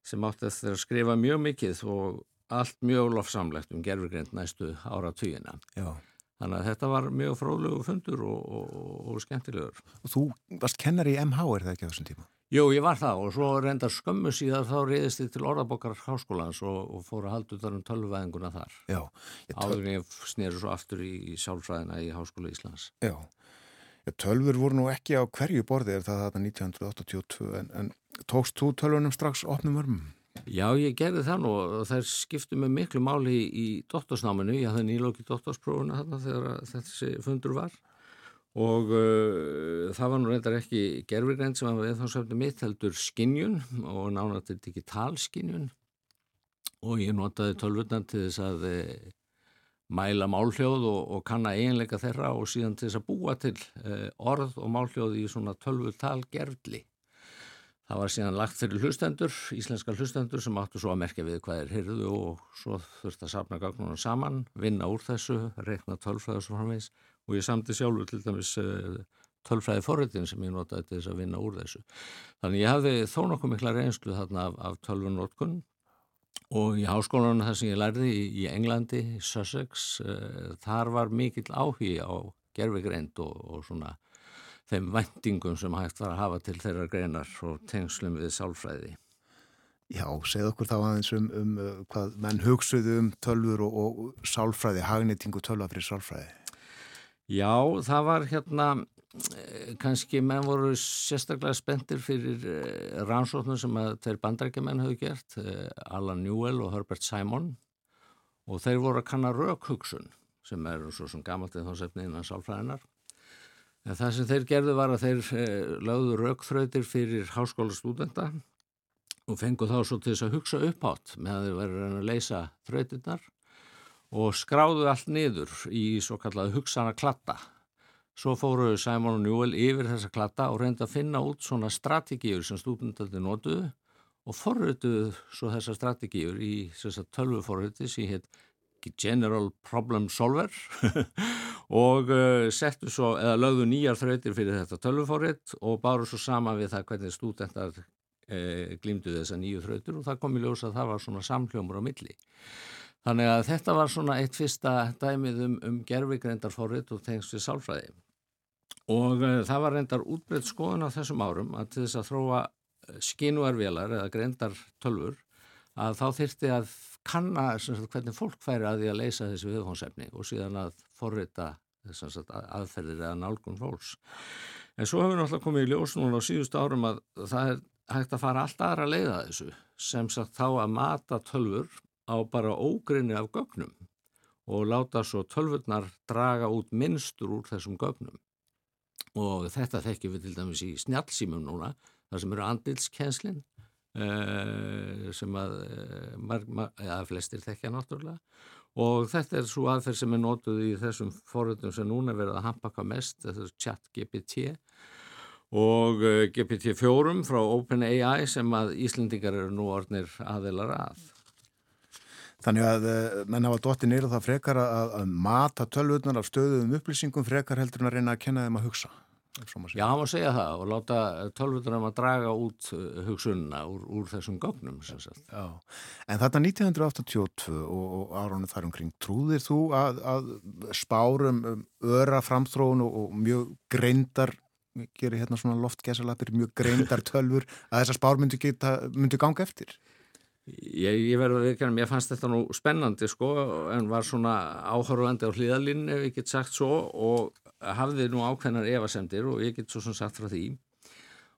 sem átti að skrifa mjög mikið og allt mjög lofsamlegt um gerfugrind næstu ára tíuna. Já. Þannig að þetta var mjög fróðlegu fundur og, og, og skemmtilegur. Og þú varst kennar í MH er það ekki á þessum tíma? Jú, ég var það og svo reyndar skömmu síðan þá reyðist ég til orðabokkar háskólans og, og fór að halda utan um tölvvæðinguna þar. Já. Áður en ég snýri svo aftur í, í sjálfræðina í Háskóla Íslands. Já. Já, tölfur voru nú ekki á hverju borði er það þetta 1982 en, en tókst þú tölvunum strax opnum örmum? Já, ég gerði það nú og þær skiptu mig miklu máli í, dottorsnáminu. Ég hafði nýlóki dottorsprófuna þarna þegar þessi fundur var og uh, það var nú reyndar ekki gerfirgrænt sem var viðfangsöfni mitt heldur skinnjun og nána til digitalskinnjun og ég notaði tölvurnan til þess að uh, mæla málhljóð og, og kanna eiginleika þeirra og síðan til þess að búa til uh, orð og málhljóð í svona tölvutalgerfli. Það var síðan lagt fyrir hlustendur, íslenska hlustendur sem áttu svo að merkja við hvað er hyrðu og svo þurfti að sapna gagnunum saman, vinna úr þessu, reikna tölfræðis og framvegs og ég samti sjálfur til dæmis eh, tölfræði forritin sem ég notaði til þess að vinna úr þessu. Þannig ég hafði þó nokkuð mikla reynslu þarna af, af tölvunótkun og í háskólanum þar sem ég lærði í, í Englandi, Sussex, uh, þar var mikill áhugi á gerfigreind og, og svona þeim vendingum sem hægt var að hafa til þeirra greinar og tengslum við sálfræði. Já, segð okkur þá aðeins um, um uh, hvað menn hugsuðu um tölfur og, og sálfræði, hagnýtingu tölva fyrir sálfræði. Já, það var hérna, kannski menn voru sérstaklega spendir fyrir rannsóknum sem þeir bandrækjumenn höfðu gert, Alan Newell og Herbert Simon og þeir voru að kanna raukhugsun sem er svo sem gammalt eða þá sefni innan sálfræðinar En það sem þeir gerðu var að þeir eh, lögðu raukþrautir fyrir háskóla stúdenda og fengu þá svo til þess að hugsa upphátt með að þeir verið að leysa þrautirnar og skráðu allt niður í svo kallað hugsana klatta. Svo fóru Simon og Newell yfir þessa klatta og reynda að finna út svona strategíur sem stúdendaldi notuðu og forrötuðu svo þessa strategíur í tölvuforröti sem hétt General Problem Solver og uh, settu svo, eða lögðu nýjar þrautir fyrir þetta tölvufórið og báru svo sama við það hvernig stúdentar uh, glýmdu þessa nýju þrautir og það kom í ljós að það var svona samhljómur á milli. Þannig að þetta var svona eitt fyrsta dæmið um, um gerfigreindarfórið og tengst við sálfræði. Og uh, það var reyndar útbreytt skoðun á þessum árum að til þess að þróa skinuarvelar eða greindar tölfur að þá þyrti að kanna sagt, hvernig fólk færi að því að leysa þessi viðfónsefni og síðan að forrita sagt, aðferðir eða nálgun fólks. En svo hefur náttúrulega komið í ljós núna á síðust árum að það er hægt að fara alltaf aðra að leiða þessu sem sagt þá að mata tölfur á bara ógrinni af gögnum og láta svo tölfurnar draga út minnstur úr þessum gögnum. Og þetta þekkjum við til dæmis í snjálfsýmum núna, þar sem eru andilskjenslinn Uh, sem að uh, mar, mar, ja, flestir þekkja náttúrulega. Og þetta er svo aðferð sem er nótuð í þessum foröldum sem núna verða að hampaka mest, þetta er chat GPT og uh, GPT-4 frá OpenAI sem að Íslendingar eru nú orðnir aðeilar að. Þannig að menn hafa dótti nýra það frekar að, að mata tölvutnar af stöðum upplýsingum frekar heldur en að reyna að kenna þeim að hugsa Já, maður segja það og láta tölvutunum að draga út uh, hugsunna úr, úr þessum gögnum En þetta 1982 og, og árunni þar umkring trúðir þú að, að spárum um öra framþróun og, og mjög greindar gerir hérna svona loftgesalapir mjög greindar tölfur að þessar spár myndi, geta, myndi ganga eftir? Ég, ég verði að veikja mér fannst þetta nú spennandi sko en var svona áhörðandi á hlýðalínu ef ég get sagt svo og hafði nú ákveðnar evasendir og ég get svo sem sagt frá því.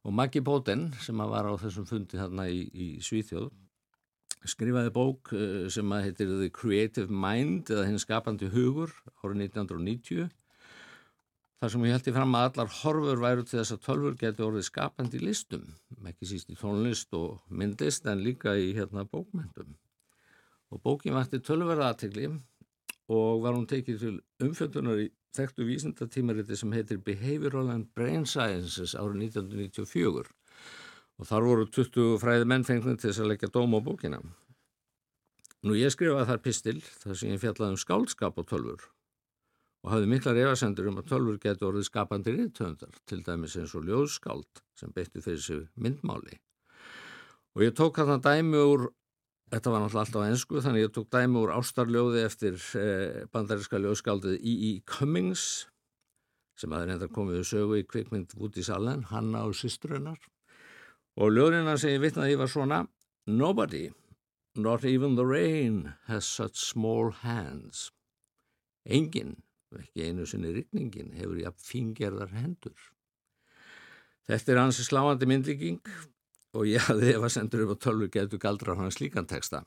Og Maggi Bóten sem var á þessum fundi þarna í, í Svíþjóð skrifaði bók eh, sem að heitir The Creative Mind eða hinn skapandi hugur árið 1990 þar sem ég held í fram að allar horfur væru til þess að tölfur getur orðið skapandi í listum ekki síst í tónlist og myndlist en líka í hérna bókmyndum og bókin vakti tölverða aðtegli og var hún tekið til umfjöndunar í þekktu vísindatímariti sem heitir Behavioral and Brain Sciences árið 1994 og þar voru 20 fræði mennfengnum til þess að leggja dóm á bókina. Nú ég skrifaði þar pistil þar sem ég fjallaði um skáldskap á tölfur og hafði miklar efasendur um að tölfur getur orðið skapandi ríðtöndar, til dæmis eins og ljóðskáld sem beitti fyrir sig myndmáli. Og ég tók hann dæmi úr, þetta var náttúrulega alltaf á ennsku, þannig ég tók dæmi úr ástarljóði eftir eh, bandariska ljóðskáldið E.E. Cummings sem aðeins enda komið í sögu í kvikmynd Woody Allen, Hanna og sýsturinnar. Og ljóðina sem ég vitnaði var svona Nobody, not even the rain, has such small hands. Engin ekki einu sinni rikningin, hefur jafn fingerðar hendur. Þetta er hansi sláandi myndlíking og ég hafði ef að sendur upp á tölvu getur galdra hann slíkan texta.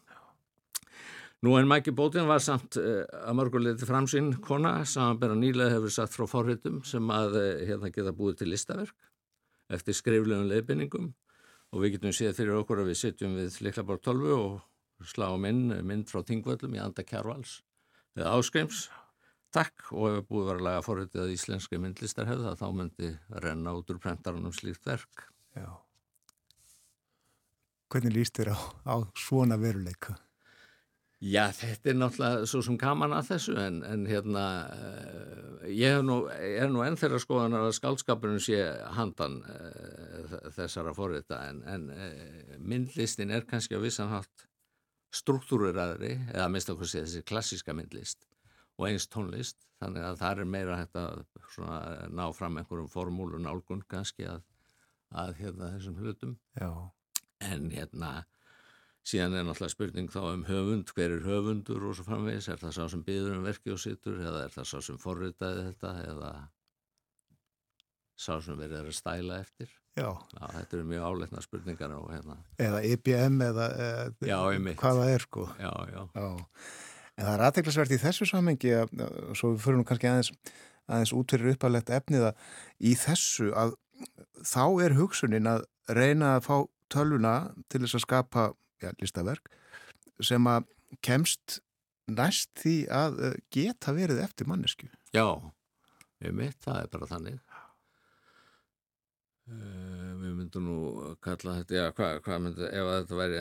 Nú en Mæki Bótin var samt uh, að mörguleiti framsinn kona samanbæra nýlega hefur satt frá forritum sem að uh, hérna geta búið til listaverk eftir skriflegum leifinningum og við getum séð fyrir okkur að við sitjum við Liklaborg 12 og sláum inn mynd frá Tingvöldum í Anda Kjárvals eða Áskreims takk og ef búið var að laga forritið að íslenski myndlistar hefða þá myndi renna út úr prentarunum slíkt verk. Já. Hvernig líst þér á, á svona veruleika? Já, þetta er náttúrulega svo sem gaman að þessu en, en hérna uh, ég er nú, nú enn þeirra skoðan að skálskapurinn sé handan uh, þessara forrita en, en uh, myndlistin er kannski á vissanhátt struktúruraðri eða minnst okkur sé þessi klassiska myndlist og eins tónlist þannig að það er meira hægt að ná fram einhverjum formúlu nálgun kannski að, að hérna, þessum hlutum Já. En hérna síðan er náttúrulega spurning þá um höfund hver er höfundur og svo framvegis er það sá sem byður um verki og sittur eða er það sá sem forritaði þetta eða sá sem verið að stæla eftir Já. Já, þetta eru mjög áleitna spurningar og hérna eða IBM e eða, eða já, hvað það er sko já, já. Já. En það er aðteglisvert í þessu samengi að, svo við fyrir nú kannski aðeins, aðeins út fyrir uppalegt efnið að í þessu að þá er hugsunin að reyna að fá tölvuna til þess að skapa ja, listaverk sem að kemst næst því að eh, geta verið eftir mannesku. Já, ég mitt, það er bara þannig. Uh, við myndum nú kalla þetta, já, hvað hva myndum, ef þetta væri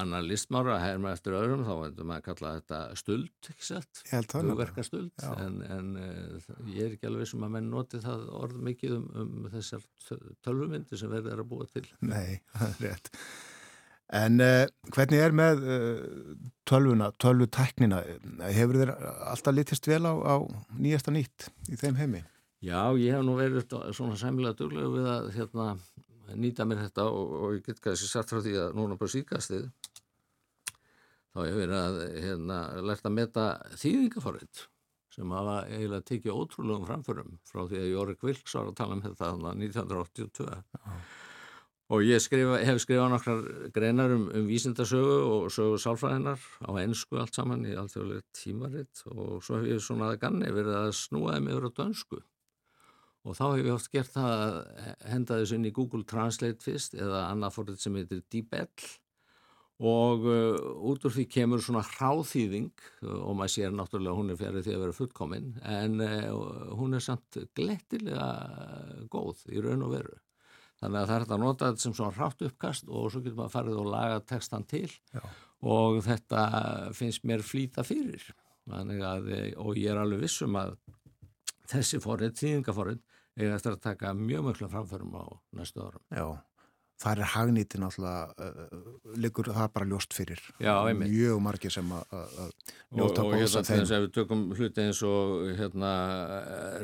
annar listmára að herma eftir öðrum, þá myndum við að kalla þetta stuld, ekki sett, hugverka stuld, en, en uh, ég er ekki alveg sem að menn noti það orð mikið um, um þessar tölvumyndi sem verður að búa til. Nei, það er rétt. En uh, hvernig er með tölvuna, tölvutæknina, hefur þér alltaf litist vel á, á nýjasta nýtt í þeim heimi? Já, ég hef nú verið svona sæmilega duglega við að hérna, nýta mér þetta og, og ég get kannski satt frá því að núna bara síkastið þá hef ég verið að hérna, lært að meta þýðingaforrið sem hafa eiginlega tekið ótrúlegum framförum frá því að Jórik Vilks var að tala um þetta 1982 Já. og ég skrifa, hef skrifað nokkrar greinar um, um vísindasögu og sögu sálfræðinar á ennsku allt saman í alltfjörlega tímaritt og svo hef ég svona að ganni verið að snúaði mig yfir á dönsku og þá hefur ég oft gert það að henda þessu inn í Google Translate fyrst eða annað fórið sem heitir DeepL og uh, út úr því kemur svona hráþýðing og maður sér náttúrulega hún er fjarið því að vera fullkominn en uh, hún er samt glettilega góð í raun og veru. Þannig að það er þetta að nota þetta sem svona hrátt uppkast og svo getur maður farið og laga textan til Já. og þetta finnst mér flýta fyrir. Að, og ég er alveg vissum að þessi forrið, þýðingaforrið eiga eftir að taka mjög mjög framförum á næstu árum. Já, það er hagnýtti náttúrulega, uh, liggur það bara ljóst fyrir. Já, einmitt. Mjög margir sem að njóta og, og hérna þess að við tökum hluti eins og hérna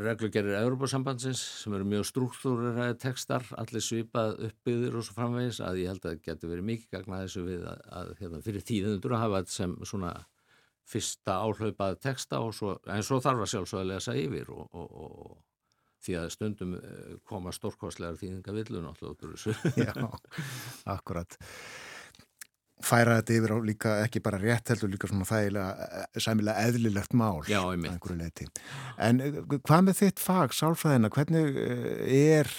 reglugerir Európa-sambandsins sem eru mjög struktúriræði tekstar, allir svipað uppbyggðir og svo framvegis að ég held að það getur verið mikið gagna þessu við að, að hérna, fyrir tíðundur að hafa þetta sem svona fyrsta áhlaupað teksta svo, en svo þarf að sjálfsögða að lesa yfir og, og, og því að stundum eh, koma stórkostlegar þýðinga villun alltaf út úr þessu. Já, akkurat. Færa þetta yfir á líka ekki bara rétt heldur líka svona þægilega eh, sæmilega eðlilegt mál. Já, einmitt. En eh, hvað með þitt fag, sálfræðina, hvernig er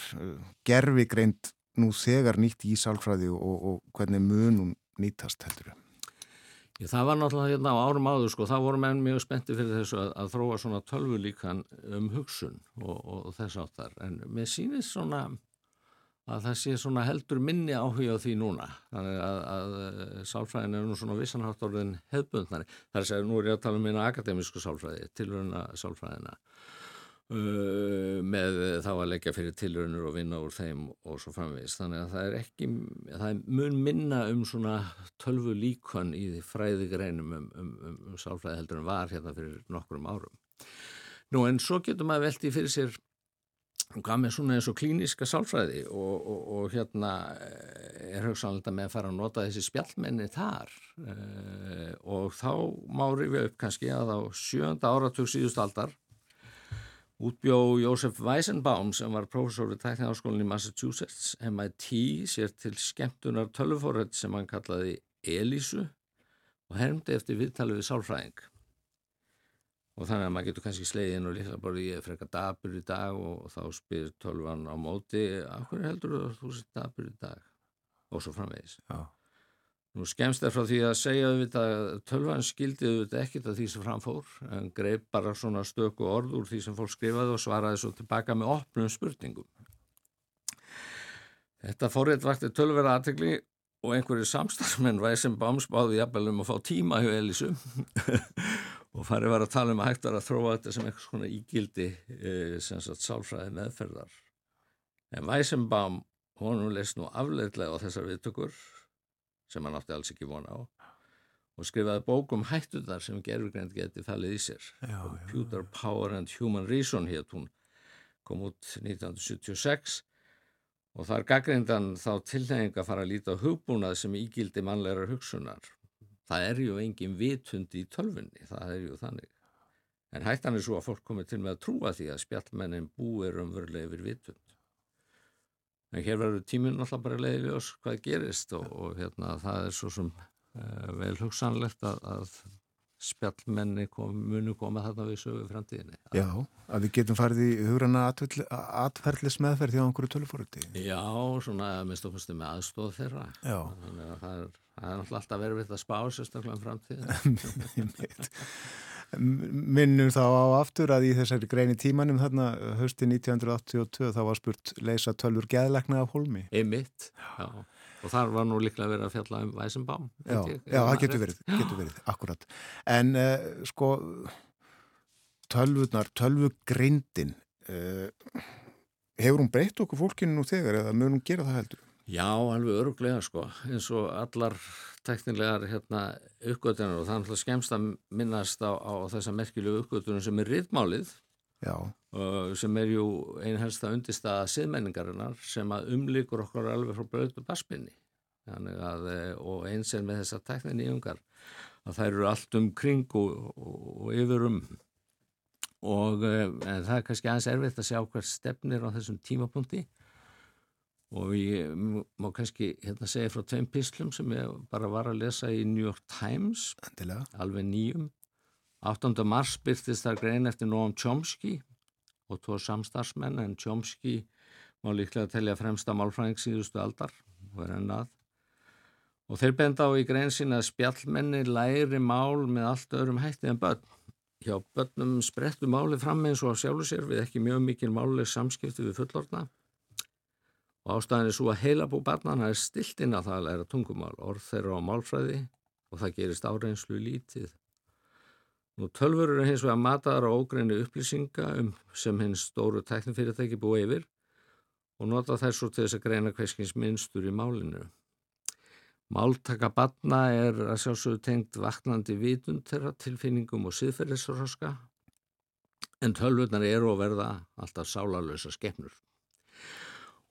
gerfigreint nú þegar nýtt í sálfræði og, og hvernig munum nýtast heldur þau? Ég, það var náttúrulega hérna á árum áður sko, þá voru menn mjög spenntið fyrir þessu að, að þróa svona tölvu líkan um hugsun og, og, þess áttar, en mér sýnist svona að það sé svona heldur minni áhuga á því núna. Þannig að, að eh, sálfræðin er nú svona vissanhátt orðin hefbundnari þar að segja, nú er ég að tala um eina akademísku sálfræði, tilurina sálfræðina með þá að leggja fyrir tilurinnur og vinna úr þeim og svo framvegis. Þannig að það er ekki, það er mun minna um svona tölvu líkon í fræðigreinum um, um, um, um sálfræði heldur en var hérna fyrir nokkrum árum. Nú en svo getur maður veltið fyrir sér hvað með svona eins og klíniska sálfræði og, og, og hérna eh, er hugsanlega með að fara að nota þessi spjallmenni þar uh, og þá má rifja upp kannski að á sjönda áratug síðust aldar útbjó Jósef Weisenbaum sem var professor við tækniháskólinni Massachusetts MIT sér til skemmtunar tölvforröld sem hann kallaði Elísu og hermdi eftir viðtalið við sálfræðing. Og þannig að maður getur kannski sleiðið inn og líka bara ég er frekar dabur í dag og þá spyr tölvan á móti af hverju heldur þú að þú sér dabur í dag? Og svo framvegis. Já. Nú skemst er frá því að segja að tölvan skildi auðvitað ekkit af því sem framfór en greip bara svona stöku orð úr því sem fólk skrifaði og svaraði svo tilbaka með opnum spurningum. Þetta fórrétt vakti tölverða aðtegli og einhverju samstagsmenn væði sem bámsbáði jafnvel um að fá tíma hjá Elísu. Og farið var að tala um að hægt var að þróa þetta sem eitthvað svona ígildi e, sem sagt sálfræði meðferðar. En Weissenbaum honum leist nú afleitlega á þessar viðtökur sem hann átti alls ekki vona á og skrifaði bókum hættuðar sem gerfugrænt geti fallið í sér Já, Computer já, já. Power and Human Reason hétt hún kom út 1976 og þar gaggrindan þá tilhengi að fara að líta hugbúnað sem ígildi mannlegar hugsunar það er ju engin vitund í tölfunni, það er ju þannig. En hættan er svo að fólk komið til með að trúa því að spjallmennin búir umverulega yfir vitund. En hér verður tíminn alltaf bara leiðið ljós hvað gerist og, og hérna það er svo sem uh, vel hugsanlegt að, að spjallmenni kom, munu koma þarna við sögu framtíðinni. Já, að við getum farið í hugranna atferðlis meðferð því á einhverju tölufóriti. Já, svona minnst okkurstu með aðstóð þeirra. Já. Þannig að það er Það er alltaf verið að spá sérstaklega um framtíð. Minnum þá á aftur að í þessari greini tímanum þarna hösti 1982 þá var spurt leysa tölfur geðlegna af holmi. Einmitt, já. Og þar var nú líklega verið að fjalla um Væsenbám. Já, já, það getur verið, getur verið, akkurat. En uh, sko, tölvurnar, tölvugrindin, uh, hefur hún breytt okkur fólkinu nú þegar eða mun hún gera það heldur? Já, alveg öruglega sko, eins og allar teknilegar hérna, uppgötunar og það er alltaf skemst að minnast á, á þessa merkjulegu uppgötunum sem er riðmálið uh, sem er ju einhelsta undirstaða siðmenningarinnar sem að umlíkur okkur alveg frá blödu basminni að, eh, og eins er með þessa teknin í ungar að þær eru allt um kring og, og, og yfir um. Og eh, það er kannski aðeins erfitt að sjá hver stefnir á þessum tímapunkti og ég má kannski hérna segja frá tveim pislum sem ég bara var að lesa í New York Times Endilega. alveg nýjum 8. mars byrtist þar grein eftir Noam Chomsky og tvo samstarfsmenn en Chomsky má líklega telja fremsta málfræðing síðustu aldar og þeir benda á í grein sína að spjallmenni læri mál með allt öðrum hætti en börn hjá börnum sprettu máli fram eins og á sjálfu sér við ekki mjög mikil máli samskipti við fullorna og ástæðan er svo að heilabú barnana er stilt inn að það að læra tungumál, orð þeirra á málfræði og það gerist áreinslu lítið. Nú tölfur eru hins vegar mataðar á ógreinu upplýsinga um sem hins stóru tæknifyrirtæki búið yfir og nota þær svo til þess að greina hverskins minnstur í málinu. Máltaka barna er að sjálfsögðu tengt vaknandi vitund þeirra tilfinningum og siðferðisroska en tölvurnar eru að verða alltaf sálarlösa skefnur.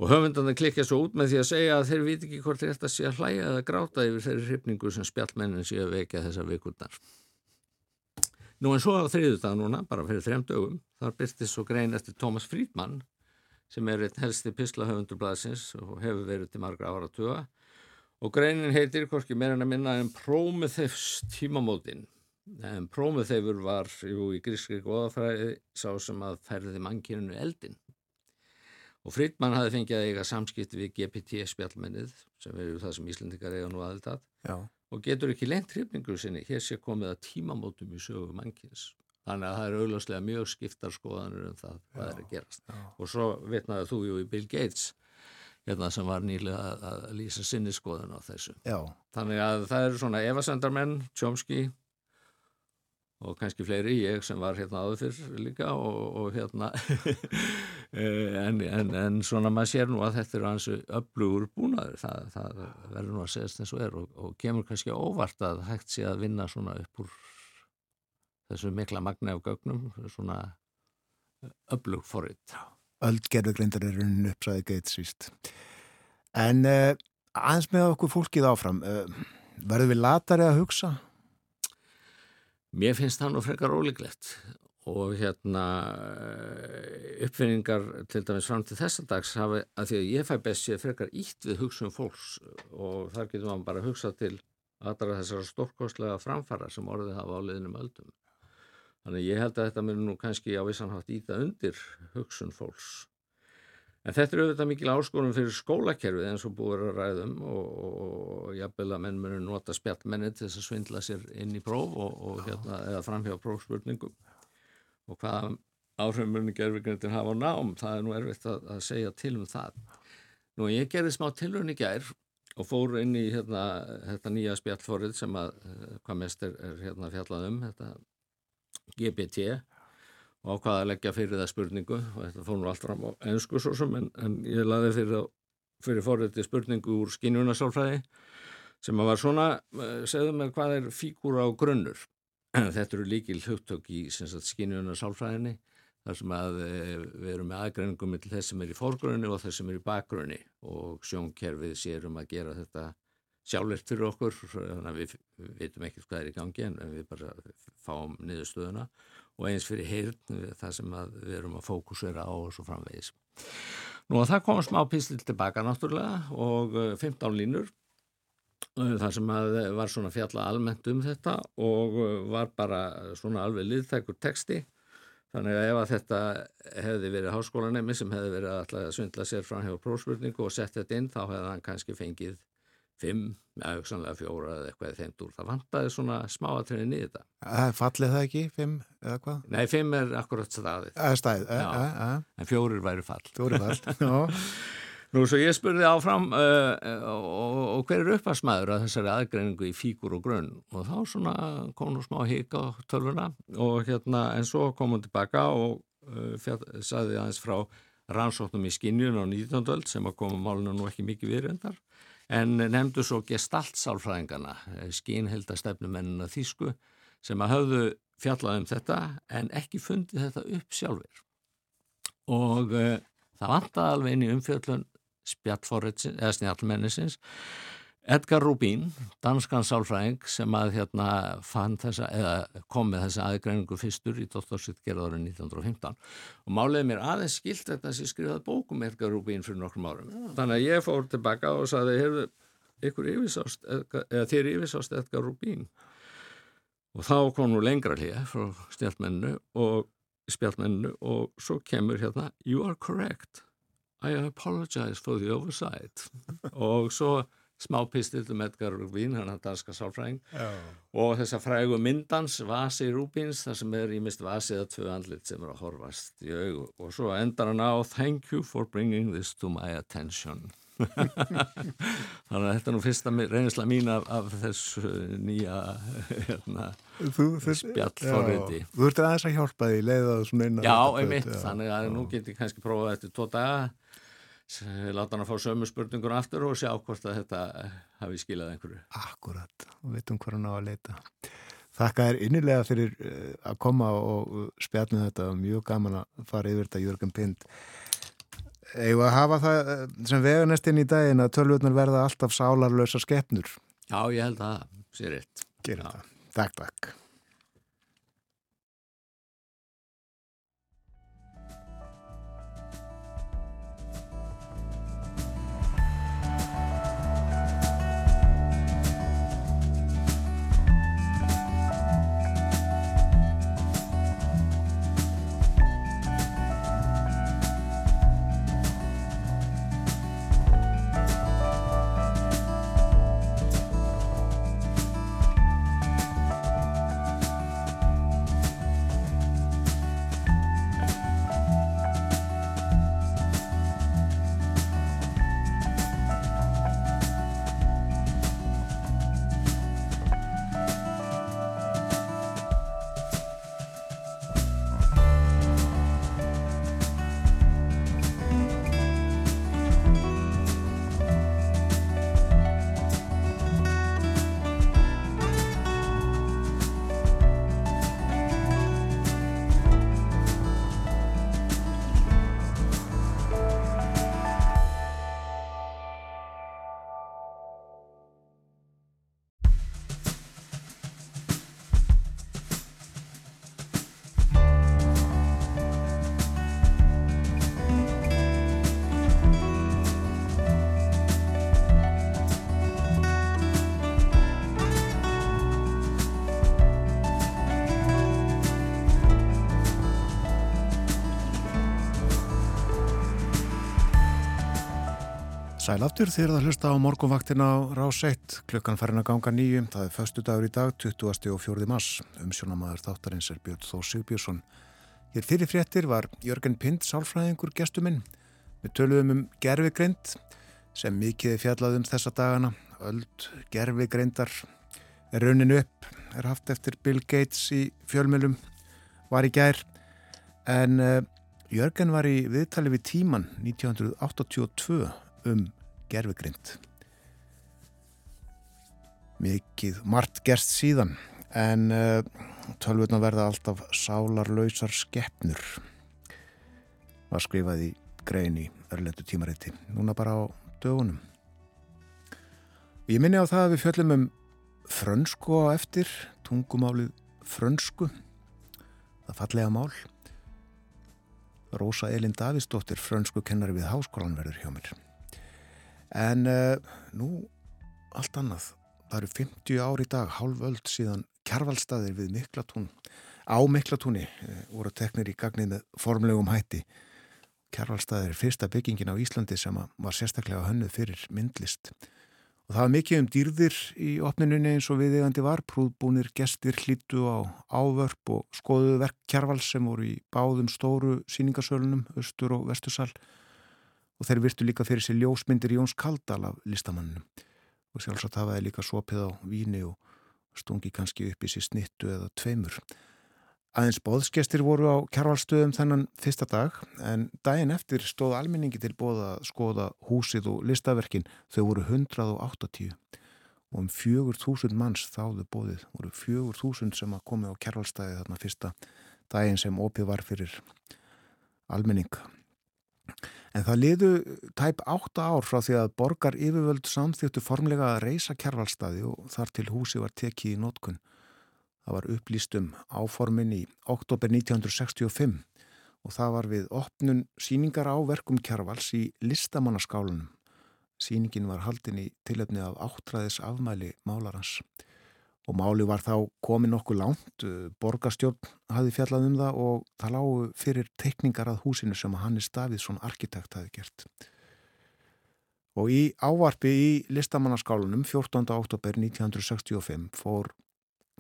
Og höfundarna klikja svo út með því að segja að þeir viti ekki hvort þetta sé að hlæja eða gráta yfir þeirri hrifningu sem spjallmennin sé að vekja þessa vikurnar. Nú en svo á þriðu dag núna, bara fyrir þrejum dögum, þar byrtist svo grein eftir Thomas Friedman sem er einn helsti pislahöfundurblæðsins og hefur verið til margra ára tuga og greinin heitir hvorki meira en að minna en Prometheus tímamótin. En Prometheus var jú, í grískri goðafræði sá sem að ferði mannkyninu eldin Og Friedman hafi fengið að eiga samskipti við GPT-spjallmennið sem eru það sem Íslandikar eiga nú aðeltað og getur ekki lengt hrifningur sinni. Hér sé komið að tímamótum í sögu mannkins. Þannig að það er augljóslega mjög skiptar skoðanur um það hvað er að gerast. Já. Og svo vitnaði þú jú í Bill Gates hérna sem var nýlega að, að lýsa sinni skoðun á þessu. Já. Þannig að það eru svona evasendarmenn, Chomsky og kannski fleiri, ég sem var hérna áður fyrr líka og, og hérna en, en, en svona maður sér nú að þetta eru hansu öflugur búnaður, það, það verður nú að segast eins og er og, og kemur kannski óvart að hægt sé að vinna svona upp úr þessu mikla magna af gögnum, svona öflug forrið. Öld gerðugrindar er runnin upp, saði Gates víst. En uh, aðeins með okkur fólkið áfram, uh, verður við latari að hugsa? Mér finnst það nú frekar ólíklegt og hérna uppfinningar til dæmis fram til þessa dags hafi að því að ég fæ best sér frekar ítt við hugsun fólks og þar getur maður bara að hugsa til aðra þessara stórkostlega framfara sem orðið hafa á liðnum öldum. Þannig ég held að þetta mér nú kannski á vissanhátt íta undir hugsun fólks. En þetta er auðvitað mikil áskorun fyrir skólakerfið eins og búið að ræðum og, og, og jafnvel að menn munu nota spjallmenni til þess að svindla sér inn í próf og, og hérna, eða framhjá prófspurningum. Og hvaða áhrifum muni gerðvigrindin hafa á nám, það er nú erfitt að, að segja til um það. Nú ég gerði smá tilhörn í gær og fór inn í hérna, þetta nýja spjallforrið sem að hvað mest er, er hérna fjallað um, þetta GPT og ákvaða að leggja fyrir það spurningu. Og þetta fór nú allt fram á ennsku svo sem en, en ég laði fyrir, fyrir forriði spurningu úr skinjunasálfræði sem að var svona, segðu mér hvað er fígúra á grunnur. Þetta eru líkil hugtök í skinjunasálfræðinni þar sem að við erum með aðgreiningum til þess sem er í fórgrunni og þess sem er í bakgrunni. Og sjónkerfið sérum að gera þetta sjálflegt fyrir okkur þannig að við veitum ekkert hvað er í gangi en við bara fáum niðurstöðuna og eins fyrir heyrn það sem við erum að fókusera á og svo framvegis. Nú að það kom smá pístil tilbaka náttúrulega og 15 línur þar sem að var svona fjalla almennt um þetta og var bara svona alveg liðtækur texti þannig að ef að þetta hefði verið háskólanemi sem hefði verið að svindla sér fram hjá prófspurningu og sett þetta inn þá hefði hann kannski fengið fimm, eða auksanlega fjóra eða eitthvað þeimt úr. Það vantaði svona smáatriðin í þetta. Fallið það ekki, fimm eða hvað? Nei, fimm er akkurat staðið. Eða staðið, eða, eða. En fjórir væri fall. Fjórir fall, já. Nú, svo ég spurði áfram uh, og, og hver er uppasmaður að þessari aðgreiningu í fíkur og grunn og þá svona kom nú smá hík á tölvuna og hérna en svo kom hún tilbaka og uh, fjall, saði aðeins frá rannsóknum í skinnjun á 19. öld sem að koma málinu nú ekki mikið virðendar en nefndu svo gestaltsálfræðingana, skínheldastefnumennina þýsku sem að höfðu fjallað um þetta en ekki fundið þetta upp sjálfur. Og uh, það vantaði alveg inn í umfjöllun snjallmennisins, Edgar Rubin, danskan sálfræðing sem að hérna fann þessa, eða kom með þessa aðgreiningu fyrstur í dottorsitt gerðarinn 1915 og málega mér aðeins skilt þetta sem skrifaði bókum Edgar Rubin fyrir nokkrum árum. Ja. Þannig að ég fór tilbaka og saði, heyrðu, ykkur yfirsást, eða þér yfirsást Edgar Rubin og þá kom nú lengra hlýja frá stjálfmenninu og spjálfmenninu og svo kemur hérna, you are correct, I apologize for the oversight og svo smá pistil um Edgar Rubin, hann er danska sálfræðing. Oh. og þessa frægu myndans Vasi Rubins, það sem er í mist Vasi eða tvö andlit sem er að horfast í augu. Og svo endar hann á Thank you for bringing this to my attention. Þannig að þetta er nú fyrsta reynisla mín af, af þessu nýja hérna, spjallforriði Þú ert aðeins að hjálpa því leiðað svona inn Já, einmitt, þannig að já. nú getur ég kannski prófað eftir tvo daga láta hann að fá sömu spurningur aftur og sjá hvort að þetta hafi skilað einhverju. Akkurat, og veitum hvað hann á að leita. Þakka er innilega fyrir að koma og spjallna þetta, mjög gaman að fara yfir þetta Jörgur Pind. Eða að hafa það sem veganest inn í daginn að tölvutnar verða alltaf sálarlösa skeppnur. Já, ég held að það sé rétt. Gerir það. Takk, takk. Sæl aftur þér að hlusta á morgunvaktina á Rás 1, klukkan farin að ganga nýjum, það er föstu dagur í dag, 20. og 4. mars, umsjónamaður þáttarins er Björn Þó Sigbjörnsson. Hér fyrir fréttir var Jörgen Pind, sálfræðingur gestuminn, við töluðum um gerfigreind sem mikið er fjallað um þessa dagana, öld gerfigreindar er raunin upp, er haft eftir Bill Gates í fjölmjölum, var í gær, en uh, Jörgen var í viðtali við tíman 1982 um gerfugrind. Mikið margt gerst síðan en uh, tölvurna verða alltaf sálarlausar skeppnur var skrifað í grein í örlendu tímarétti núna bara á dögunum. Ég minni á það að við fjöllum um frönsku á eftir, tungumálið frönsku, það fallega mál. Rósa Elin Davísdóttir, frönsku kennari við háskólan verður hjá mér. En uh, nú allt annað. Það eru 50 ár í dag, hálf öld síðan kjarvalstaðir við Miklatún. Á Miklatúni uh, voru teknir í gagnið með formlegum hætti. Kjarvalstaðir er fyrsta byggingin á Íslandi sem var sérstaklega hönnuð fyrir myndlist. Og það var mikið um dýrðir í opninunni eins og viðegandi var. Prúðbúnir gestir hlýttu á ávörp og skoðuðu verk kjarvals sem voru í báðum stóru síningasölunum, austur og vestursal og þeir virtu líka fyrir sér ljósmyndir Jóns Kaldal af listamanninu og sjálfsagt hafaði líka sopið á víni og stungi kannski upp í sér snittu eða tveimur. Aðeins bóðskestir voru á kjárvalstöðum þennan fyrsta dag en daginn eftir stóð almenningi til bóða að skoða húsið og listaverkin þau voru 180 og um 4.000 manns þáðu bóðið voru 4.000 sem að komi á kjárvalstæði þarna fyrsta daginn sem opið var fyrir almenning. En það liðu tæp átta ár frá því að borgar yfirvöld samþýttu formlega að reysa kjærvalstaði og þar til húsi var tekið í nótkun. Það var upplýst um áformin í oktober 1965 og það var við opnun síningar á verkum kjærvals í listamannaskálunum. Síningin var haldin í tilöfni af áttræðis afmæli málarans og máli var þá komið nokkuð langt, eh, borgarstjórn hafi fjallað um það og það lágu fyrir teikningar að húsinu sem Hannes Davíðsson arkitekt hafi gert. Og í ávarfi í listamannaskálunum 14. oktober 1965 fór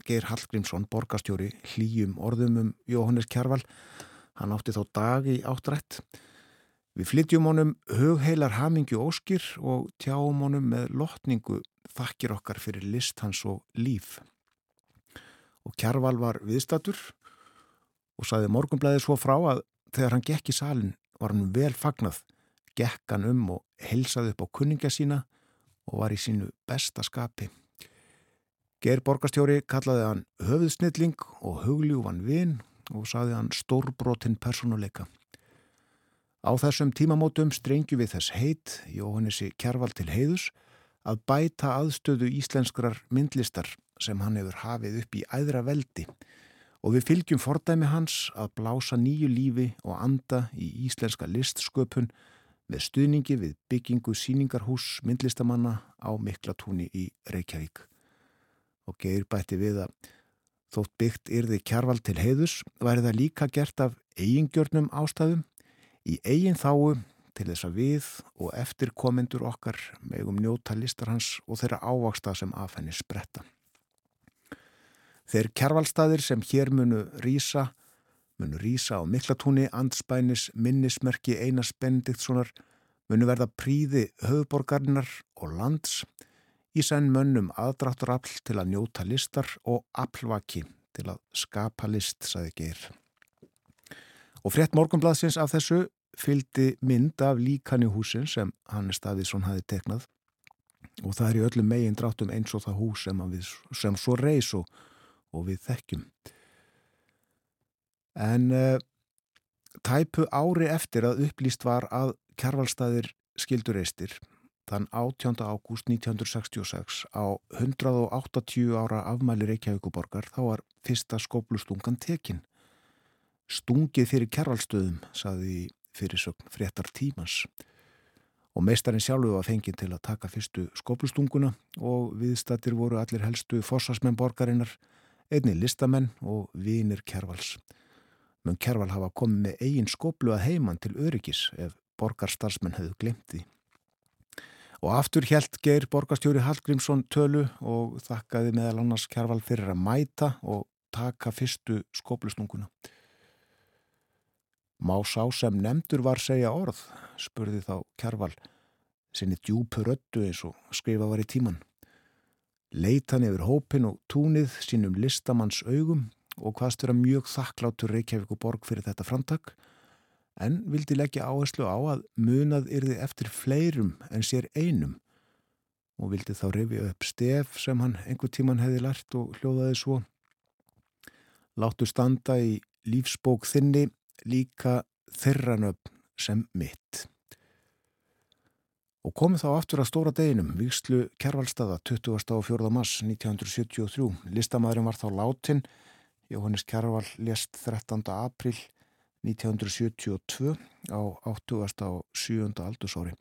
Geir Hallgrímsson, borgarstjóri, hlýjum orðum um Jóhannes Kjærval. Hann átti þá dag í áttrætt. Við flytjum honum hugheilar hamingju óskir og tjáum honum með lotningu þakkir okkar fyrir list hans og líf. Og Kjarval var viðstatur og saði morgunblæði svo frá að þegar hann gekk í salin var hann vel fagnað, gekk hann um og helsaði upp á kunninga sína og var í sínu besta skapi. Ger borgastjóri kallaði hann höfðsnilling og hugljúvan vinn og saði hann stórbrotin personuleika. Á þessum tímamótum strengju við þess heit, Jóhannessi Kjarval til heiðus, að bæta aðstöðu íslenskrar myndlistar sem hann hefur hafið upp í æðra veldi og við fylgjum fordæmi hans að blása nýju lífi og anda í íslenska listsköpun með stuðningi við byggingu síningarhús myndlistamanna á Miklatúni í Reykjavík. Og geir bætti við að þótt byggt yrði kjarval til heiðus væri það líka gert af eigingjörnum ástæðum í eigin þáu til þess að við og eftirkomendur okkar megum njóta listar hans og þeirra ávaksta sem af henni spretta. Þeir kjærvalstaðir sem hér munu rýsa, munu rýsa á miklatúni, andspænis, minnismerki, einas Benediktssonar, munu verða príði höfuborgarinnar og lands, í senn mönnum aðdrátturafl til að njóta listar og aflvaki til að skapa list, saði Geir. Og frétt morgunbladsins af þessu fylgdi mynd af líkani húsin sem Hannes Davíðsson hafi teknað og það er í öllum megin dráttum eins og það hús sem, við, sem svo reys og, og við þekkjum. En uh, tæpu ári eftir að upplýst var að kjærvalstaðir skildur eistir þann 18. ágúst 1966 á 180 ára afmæli Reykjavíkuborgar þá var fyrsta skóplustungan tekinn. Stungið fyrir kjærvalstöðum, saði fyrirsögn fréttar tímans og meistarinn sjálfu var fenginn til að taka fyrstu skoplustunguna og viðstattir voru allir helstu fossasmenn borgarinnar, einni listamenn og vinir Kjærvals. Mönn Kjærval hafa komið með eigin skoplu að heiman til öryggis ef borgarstarfsmenn hefðu glemt því. Og aftur helt Geir borgastjóri Hallgrímsson tölu og þakkaði meðal annars Kjærval fyrir að mæta og taka fyrstu skóplusnunguna. Má sá sem nefndur var segja orð, spurði þá Kjærval, sinni djúpur öttu eins og skrifa var í tíman. Leitan yfir hópin og túnið sínum listamanns augum og hvaðst vera mjög þakklátur Reykjavík og borg fyrir þetta framtak en vildi leggja áherslu á að munað yrði eftir fleirum en sér einum og vildi þá rifja upp stef sem hann einhver tíman hefði lært og hljóðaði svo. Láttu standa í lífsbók þinni líka þerranöfn sem mitt. Og komið þá aftur að stóra deginum, vikslu Kjærvalstaða 24. mars 1973. Listamæðurinn var þá látin, Jóhannes Kjærval lest 13. april 1972 á 80. og 7. aldursári.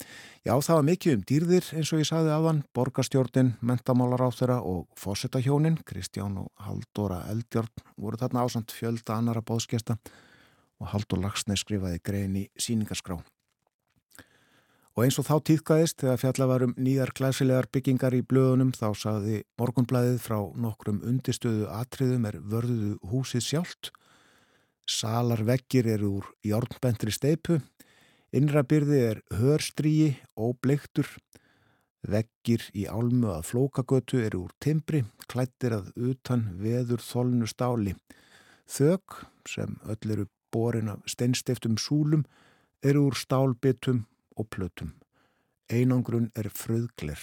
Já, það var mikið um dýrðir eins og ég sagði aðan, borgastjórnin, mentamálar á þeirra og fósettahjónin, Kristján og Haldóra Eldjórn voru þarna ásand fjölda annara bóðskesta og Haldur Lagsnei skrifaði grein í síningarskrá. Og eins og þá týðkaðist þegar fjalla var um nýjar glæsilegar byggingar í blöðunum þá sagði morgunblæðið frá nokkrum undistöðu atriðum er vörðuðu húsið sjálft Salarveggir eru úr jórnbentri steipu, innrabyrði er hörstríi, óbleiktur, veggir í álmu að flókagötu eru úr timbri, klættir að utan veður þólnu stáli. Þög, sem öll eru borin af steinstiftum súlum, eru úr stálbitum og plötum. Einangrun er fröðglir,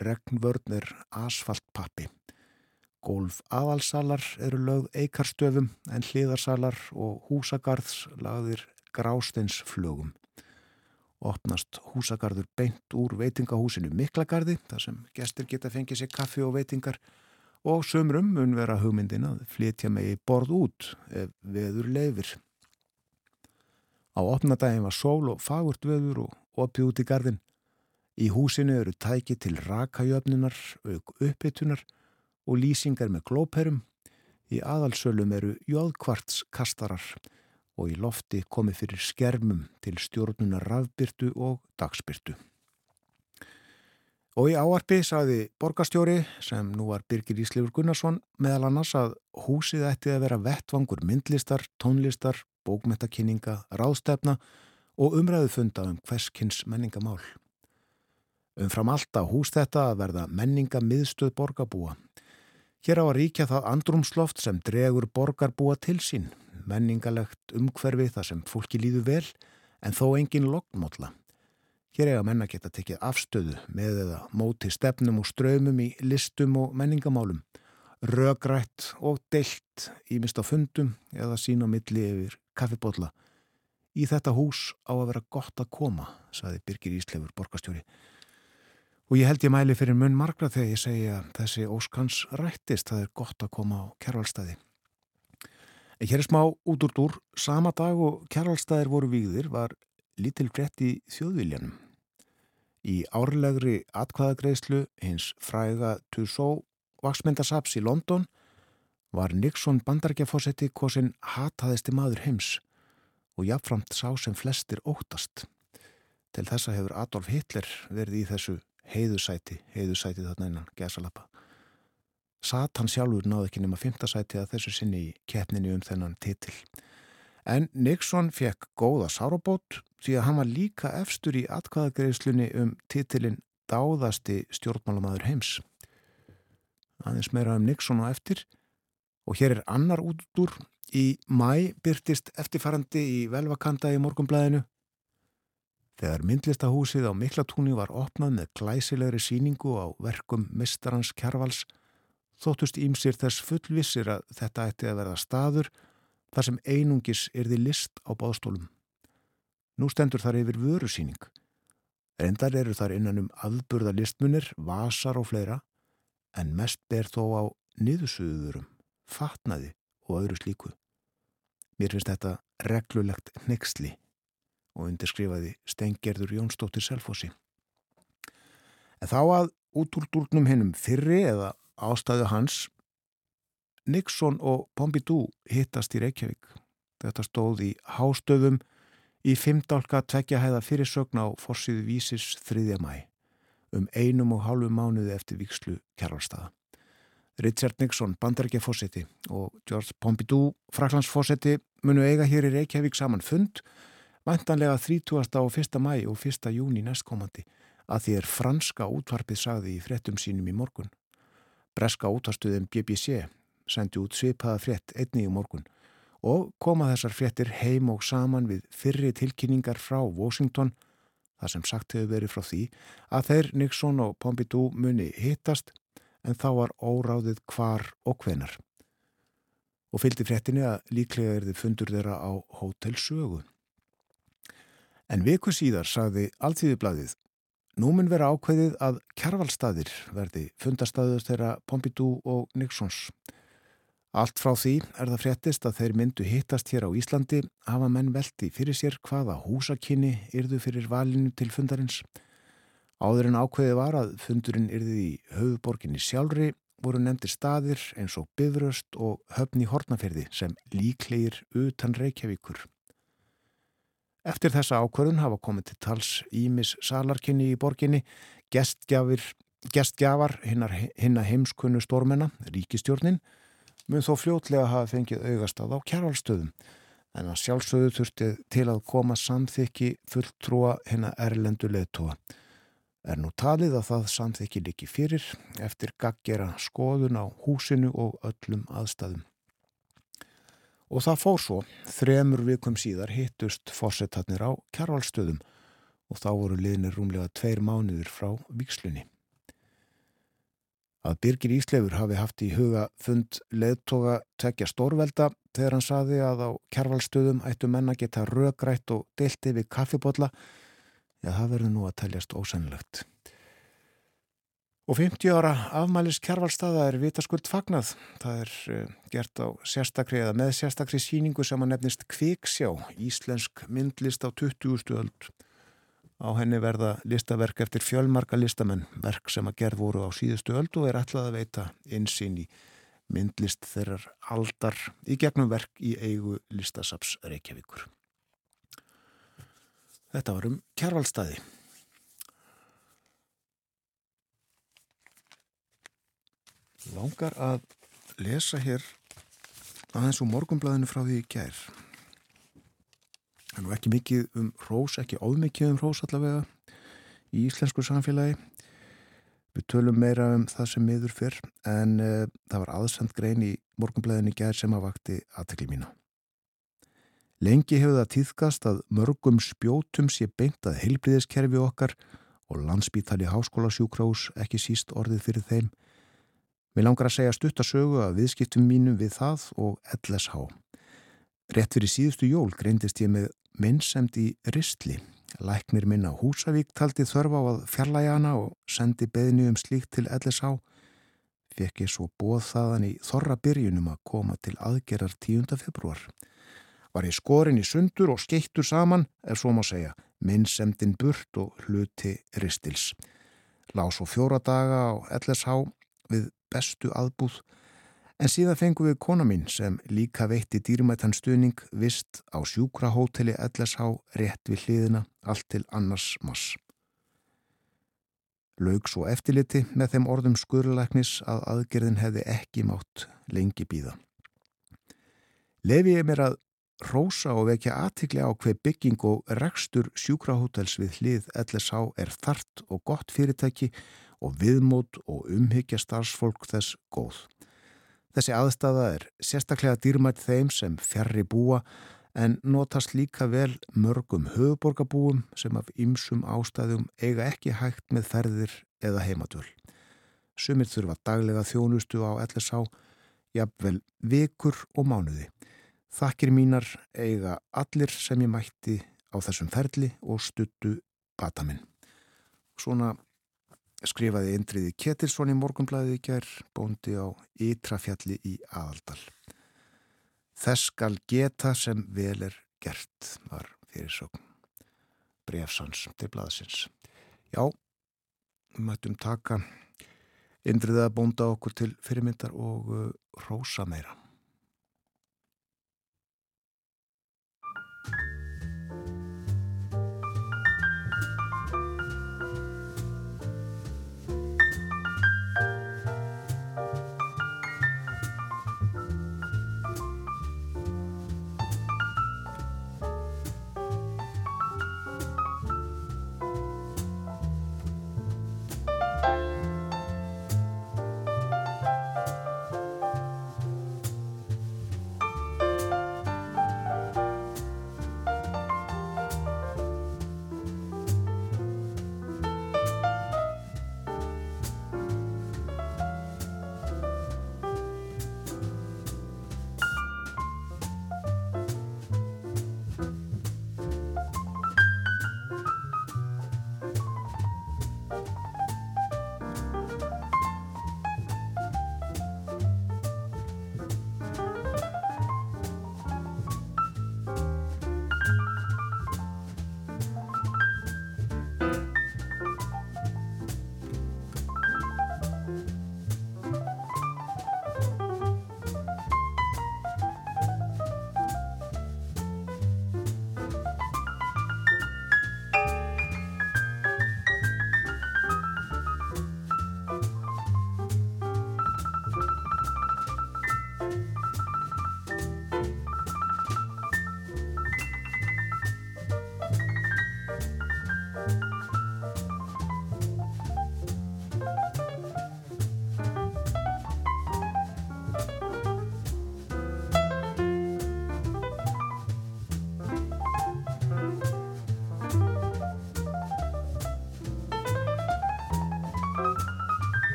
regnvörn er asfaltpappi. Gólf aðalsalar eru lögð eikarstöfum en hliðarsalar og húsagarðs lagðir grásteinsflögum. Opnast húsagarður beint úr veitingahúsinu Miklagarði þar sem gestur geta fengið sér kaffi og veitingar og sömrum mun vera hugmyndin að flytja megi borð út ef veður leifir. Á opnadagin var sól og fagurt veður og opið út í gardin. Í húsinu eru tæki til rakajöfnunar, uppbytunar og lýsingar með glóperum. Í aðalsölum eru jóðkvartskastarar og í lofti komi fyrir skermum til stjórnuna rafbyrtu og dagsbyrtu. Og í áarpi saði borgastjóri sem nú var Birgir Íslifur Gunnarsson meðal annars að húsið ætti að vera vettvangur myndlistar, tónlistar, bókmetakinninga, ráðstefna og umræðufunda um hverskins menningamál. Umfram alltaf hús þetta að verða menninga miðstöð borgabúa Hér á að ríkja það andrumsloft sem dregur borgarbúa til sín, menningalegt umhverfi þar sem fólki líðu vel en þó engin lognmótla. Hér eiga menna geta tekið afstöðu með eða móti stefnum og ströymum í listum og menningamálum, rögrætt og deilt í mista fundum eða sín á milli yfir kaffibotla. Í þetta hús á að vera gott að koma, saði Birgir Íslefur borgastjóri. Og ég held ég mæli fyrir munn margra þegar ég segja þessi óskans rættist, það er gott að koma á kjærvalstæði. En hér er smá út úr dúr, sama dag og kjærvalstæðir voru výðir var lítil grett í þjóðviljanum. Í árlegri atkvæðagreyslu hins fræga Tussó vaksmyndasaps í London var Nixon bandargefosetti kosin hataðisti maður heims og jafnframt sá sem flestir óttast. Til þessa hefur Adolf Hitler verið í þessu heiðusæti, heiðusæti þarna innan gesalappa. Satan sjálfur náði ekki nema fymtasæti að þessu sinni í keppninu um þennan titil. En Nixon fekk góða sárabót því að hann var líka efstur í atkvæðagreifslunni um titilin dáðasti stjórnmálamadur heims. Aðeins meira um Nixon og eftir og hér er annar útúr í mæ byrtist eftirfarandi í velvakanda í morgumblæðinu Þegar myndlistahúsið á Miklatúni var opnað með glæsilegri síningu á verkum mistarans kjarvals þóttust ímsir þess fullvissir að þetta ætti að verða staður þar sem einungis erði list á báðstólum. Nú stendur þar yfir vörusíning. Endar eru þar innan um aðburða listmunir, vasar og fleira en mest ber þó á niðusuðurum, fatnaði og öðru slíku. Mér finnst þetta reglulegt nexli og undirskrifaði Stengerður Jónsdóttir Selfossi. En þá að út úr dúrnum hennum fyrri eða ástæðu hans Nixon og Pompidou hittast í Reykjavík. Þetta stóð í hástöðum í fymdálka tveggjahæða fyrirsögn á forsiðu vísis 3. mæ. um einum og hálfu mánuði eftir vikslu kjærvalstaða. Richard Nixon, bandarækjafósetti og George Pompidou, fraklandsfósetti, munu eiga hér í Reykjavík saman fund, vantanlega 30. og 1. mæ og 1. júni næstkomandi, að því er franska útvarpið sagði í frettum sínum í morgun. Breska útvarstuðum BBC sendi út svipaða frett einni í morgun og koma þessar frettir heim og saman við fyrri tilkynningar frá Washington, þar sem sagt hefur verið frá því að þeir Nixon og Pompidou muni hittast en þá var óráðið hvar og hvenar. Og fylgdi frettinni að líklega er þið fundur þeirra á Hotel Sögu. En viku síðar sagði Alþýðublaðið, nú mun vera ákveðið að kjarvalstaðir verði fundastaðust þeirra Pompidou og Nixons. Allt frá því er það fréttist að þeir myndu hittast hér á Íslandi hafa menn veldi fyrir sér hvaða húsakinni yrðu fyrir valinu til fundarins. Áður en ákveði var að fundurinn yrði í höfuborginni sjálfri voru nefndir staðir eins og Bifröst og Höfni Hortnaferði sem líklegir utan Reykjavíkur. Eftir þessa ákvörðun hafa komið til tals Ímis salarkinni í borginni, gestgjafar hinna heimskunnu stormena, ríkistjórnin, mun þó fljótlega hafa fengið augastað á kjærvalstöðum en að sjálfsögðu þurfti til að koma samþykki fulltrúa hennar erlendu leðtóa. Er nú talið að það samþykki líki fyrir eftir gaggjera skoðun á húsinu og öllum aðstæðum. Og það fór svo, þremur vikum síðar hittust fórsetarnir á kjærvalstöðum og þá voru liðnir rúmlega tveir mánuður frá vikslunni að Birgir Íslefur hafi haft í huga fund leðtoga tekja stórvelda þegar hann saði að á kjærvalstöðum ættu menna geta röggrætt og delti við kaffibotla, já það verður nú að teljast ósennlegt. Og 50 ára afmælis kjærvalstaða er vitaskuld fagnað. Það er uh, gert á sérstakri eða með sérstakri síningu sem að nefnist Kviksjá, íslensk myndlist á 20. öld. Á henni verða listaverk eftir fjölmarka listamenn, verk sem að gerð voru á síðustu öld og er ætlað að veita einsinn í myndlist þeirrar aldar í gegnum verk í eigu listasaps Reykjavíkur. Þetta var um kjærvalstaði. Langar að lesa hér aðeins úr morgumblæðinu frá því í gerð. Nú ekki mikið um rós, ekki ómikið um rós allavega í íslensku samfélagi. Við tölum meira um það sem miður fyrr en uh, það var aðsend grein í morgunblæðinni gær sem að vakti aðtekli mína. Lengi hefur það týðkast að mörgum spjótum sé beint að heilbriðiskerfi okkar og landsbítali háskólasjúkrós ekki síst orðið fyrir þeim. Mér langar að segja stuttasögu að viðskiptum mínum við það og LSH. Rétt fyrir síðustu jól greindist ég með minnsemt í ristli. Læknir minn á Húsavík taldi þörfa á að fjarlæga hana og sendi beðni um slíkt til LSH. Fekk ég svo bóð þaðan í þorra byrjunum að koma til aðgerar 10. februar. Var ég skorin í sundur og skeittur saman, ef svo má segja, minnsemtinn burt og hluti ristils. Lá svo fjóra daga á LSH við bestu aðbúð En síðan fengum við kona mín sem líka veitti dýrmættan stuðning vist á sjúkrahóteli LSH rétt við hliðina allt til annars mass. Laug svo eftirliti með þeim orðum skurðlæknis að aðgerðin hefði ekki mátt lengi býða. Lefi ég mér að rósa og vekja aðtikli á hver bygging og rekstur sjúkrahótels við hlið LSH er þart og gott fyrirtæki og viðmót og umhyggja starfsfólk þess góð. Þessi aðstafa er sérstaklega dýrmætt þeim sem fjarrri búa en notast líka vel mörgum höfuborgabúum sem af ymsum ástæðum eiga ekki hægt með ferðir eða heimatöl. Sumir þurfa daglega þjónustu á LSH, jafnvel vikur og mánuði. Þakkir mínar eiga allir sem ég mætti á þessum ferli og stuttu bataminn. Svona skrifaði Indriði Ketilsson í morgunblæði í ger, bóndi á Ítrafjalli í aðaldal. Þess skal geta sem vel er gert, var fyrirsögn brefsans til blaðsins. Já, við mættum taka Indriða bónda okkur til fyrirmyndar og uh, rósa meira.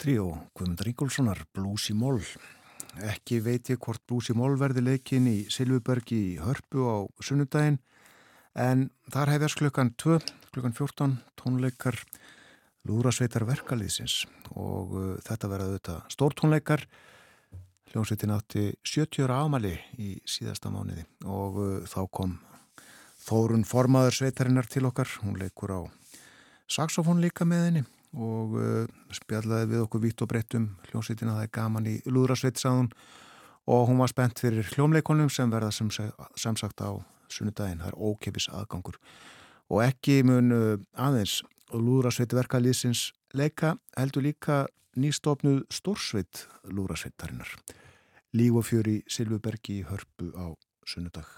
Tríó Guðmund Ríkulssonar, Blues í Mól. Ekki veit ég hvort Blues í Mól verði leikin í Silvubergi í Hörpu á sunnudaginn en þar hefðast klukkan 2, klukkan 14 tónleikar Lúrasveitar verkaliðsins og uh, þetta verða auðvitað stórtónleikar. Hljómsveitin átti 70 ára ámali í síðasta mánuði og uh, þá kom Þórun formaður sveitarinnar til okkar. Hún leikur á saxofón líka með henni og uh, spjallaði við okkur vitt og breytt um hljómsveitina. Það er gaman í Lúðrasveitsáðun og hún var spennt fyrir hljómleikonum sem verða sem, sem sagt á sunnudaginn, það er ókeppis aðgangur. Og ekki mun uh, aðeins Lúðrasveitverkalýsins leika heldur líka nýstofnuð Stórsveit Lúðrasveitarinnar. Líf og fjör í Silvubergi í Hörpu á sunnudag.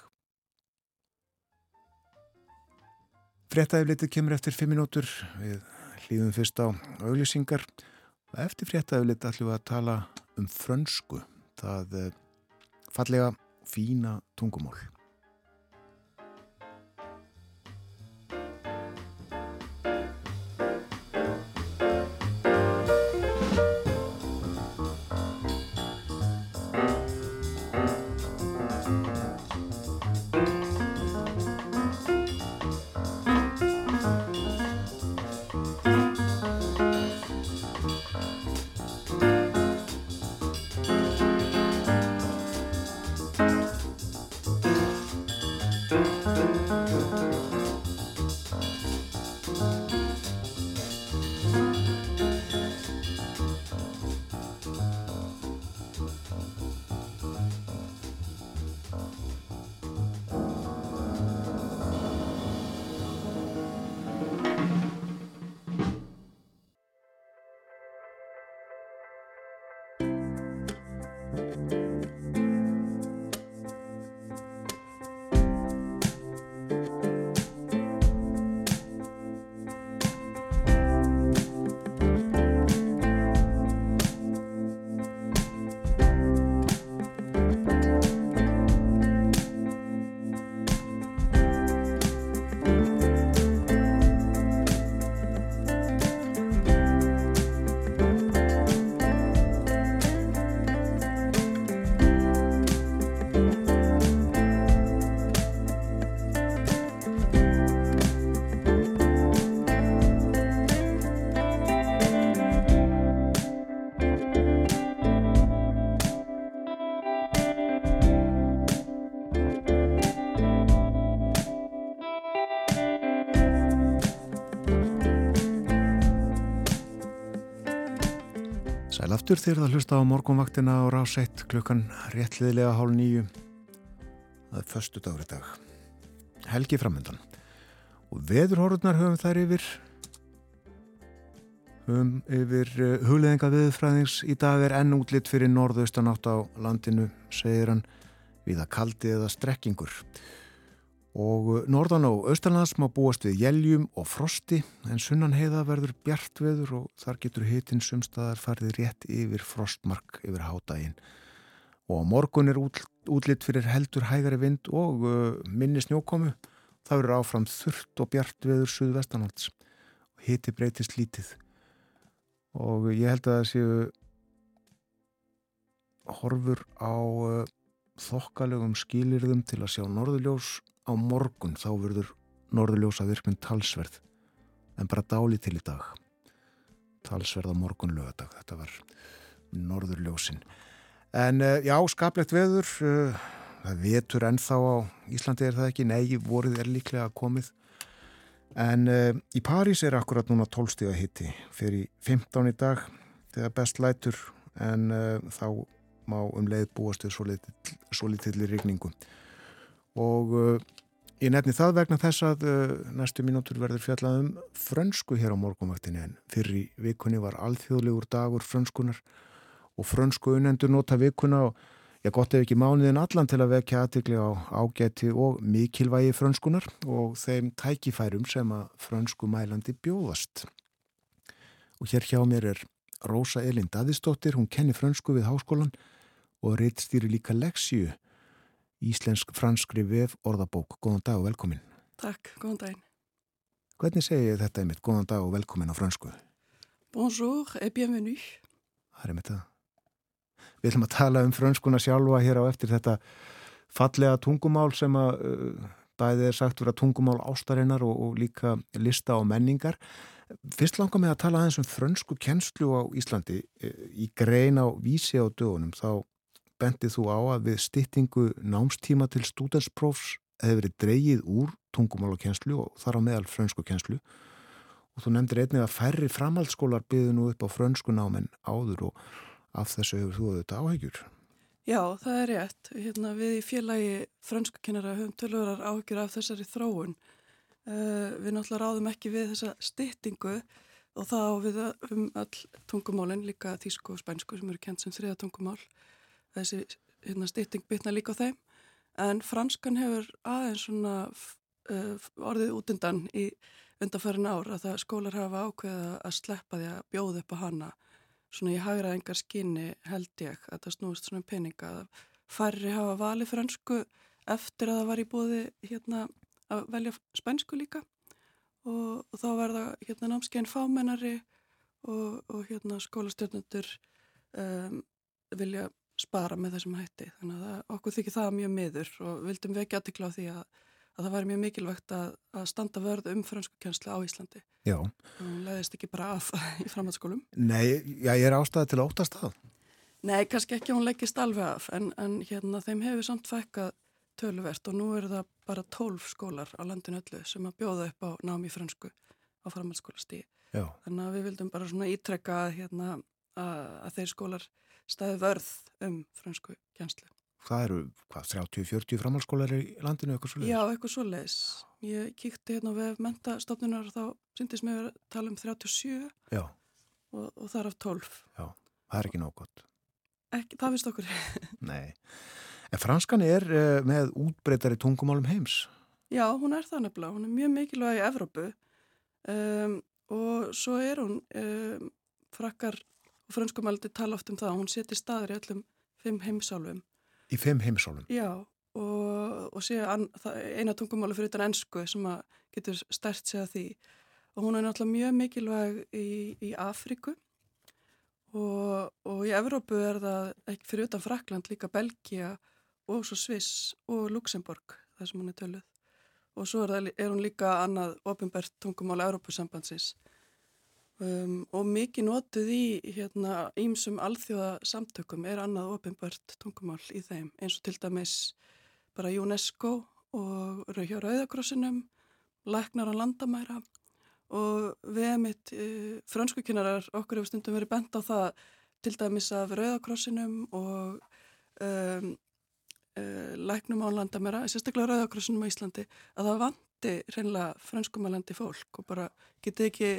Frettæflitið kemur eftir 5 minútur við hlýðum fyrst á auglýsingar. Og eftir fréttaðulit ætlum við að tala um frönsku það eh, fallega fína tungumól aftur þegar það hlusta á morgunvaktina á rás 1 klukkan réttliðilega hálf nýju. Það er förstu dagur í dag. Helgi framöndan. Og veðurhorurnar höfum þær yfir höfum yfir uh, hugleðinga viðfræðings í dag er enn útlitt fyrir norðaustan átt á landinu, segir hann, við að kaldi eða strekkingur og uh, norðan á austanlands má búast við jæljum og frosti en sunnan heiða verður bjart veður og þar getur hitin sumstaðar farið rétt yfir frostmark yfir hádægin og morgun er út, útlitt fyrir heldur hægari vind og uh, minni snjókomu. Það verður áfram þurft og bjart veður suðvestanalds og hiti breytist lítið. Og ég held að það séu horfur á uh, þokkalegum skilirðum til að sjá norðuljós á morgun þá verður norðurljósa virkminn talsverð en bara dáli til í dag. Talsverð á morgun lögadag þetta var norðurljósin. En uh, já, skaplegt veður uh, það vetur ennþá á Íslandi er það ekki, nei, voruð er líklega komið. En uh, í París er akkurat núna 12 stíða hitti fyrir 15 í dag þegar best lætur en þá má um leið búast við svo litilli rigningu og uh, ég nefni það vegna þess að uh, næstu mínútur verður fjallað um frönsku hér á morgunvaktinni en fyrir vikunni var alþjóðlegur dagur frönskunar og frönsku unendur nota vikuna og ég gott ef ekki mánuðin allan til að vekja aðtikli á ágæti og mikilvægi frönskunar og þeim tækifærum sem að frönsku mælandi bjóðast. Og hér hjá mér er Rósa Elin Daðistóttir, hún kenni frönsku við háskólan og reitt stýri líka leksíu Íslensk-franskri vef orðabók. Góðan dag og velkomin. Takk, góðan daginn. Hvernig segi ég þetta einmitt? Góðan dag og velkomin á fransku. Bonjour et bienvenue. Það er einmitt það. Við ætlum að tala um franskuna sjálfa hér á eftir þetta fallega tungumál sem að uh, bæðið er sagt vera tungumál ástarinnar og, og líka lista og menningar. Fyrst langar mig að tala aðeins um frönsku kennslu á Íslandi uh, í grein á vísi á dögunum þá bendið þú á að við styttingu námstíma til stúdensprófs hefur verið dreyið úr tungumálakenslu og þar á meðal frönsku kenslu og þú nefndir einnig að færri framhaldsskólar byggðu nú upp á frönsku námen áður og af þessu hefur þú auðvitað áhegjur. Já, það er rétt. Hérna, við í félagi frönsku kennara höfum tölvurar áhegjur af þessari þróun. Uh, við náttúrulega ráðum ekki við þessa styttingu og þá við um all tungumálinn, líka þísku og spænsku sem eru kent sem þriða tungumál þessi hérna, stýtting bytna líka á þeim. En franskan hefur aðeins svona uh, orðið út undan í undanfærin ár að skólar hafa ákveða að sleppa því að bjóða upp á hana svona í hagra engar skinni held ég að það snúist svona um peninga að færri hafa vali fransku eftir að það var í bóði hérna að velja spænsku líka. Og, og þá verða hérna námskein fámennari og, og hérna skólastjórnendur um, vilja spara með þessum hætti. Þannig að okkur þykir það mjög miður og vildum vekja aðtikla á því að, að það væri mjög mikilvægt að, að standa vörð um fransku á Íslandi. Já. Og leiðist ekki bara af í framhaldsskólum. Nei, já, ég er ástæðið til að óttast það. Nei, kannski ekki hún leggist alveg af en, en hérna þeim hefur samt fækkað töluvert og nú eru það bara tólf skólar á landinu öllu sem að bjóða upp á námi fransku á framhaldsskólastíði þannig að við vildum bara svona ítrekka hérna, að, að þeir skólar staði vörð um fransku kjænslu. Það eru hvað, 30-40 framhalskólar í landinu eitthvað svo leiðis? Já, eitthvað svo leiðis. Ég kíkti hérna við mentastofnunar og þá syndist mér að tala um 37 og, og það er af 12. Já, það er ekki nógótt. Ekki, það vist okkur. Nei. En franskan er uh, með útbreytari tungumálum heims? Já, hún er það nefnilega. Hún er mjög mikilvæg í Evrópu um, og svo er hún um, frakkar franskumældi tala oft um það að hún seti staður í öllum fimm heimsálfum. Í fimm heimsálfum? Já, og, og sé an, eina tungumáli fyrir utan ennsku sem getur stert sig að því og hún er náttúrulega mjög mikilvæg í, í Afriku og, og í Evrópu er það ekki fyrir utan Frakland líka Belgia og svo Sviss og Luxemburg þar sem hún er töluð og svo er, það, er hún líka annað ofinbært tungumáli Evrópusambandsins Um, og mikið notuð í hérna ímsum alþjóða samtökum er annað ofinbært tungumál í þeim eins og til dæmis bara UNESCO og hjá Rauðakrossinum, Læknar á landamæra. Og við mitt e, franskukinnarar okkur hefur stundum verið bent á það til dæmis af Rauðakrossinum og um, uh, læknum á landamæra, sérstaklega Rauðakrossinum á Íslandi, að það vandi reynilega franskumalandi fólk og bara getið ekki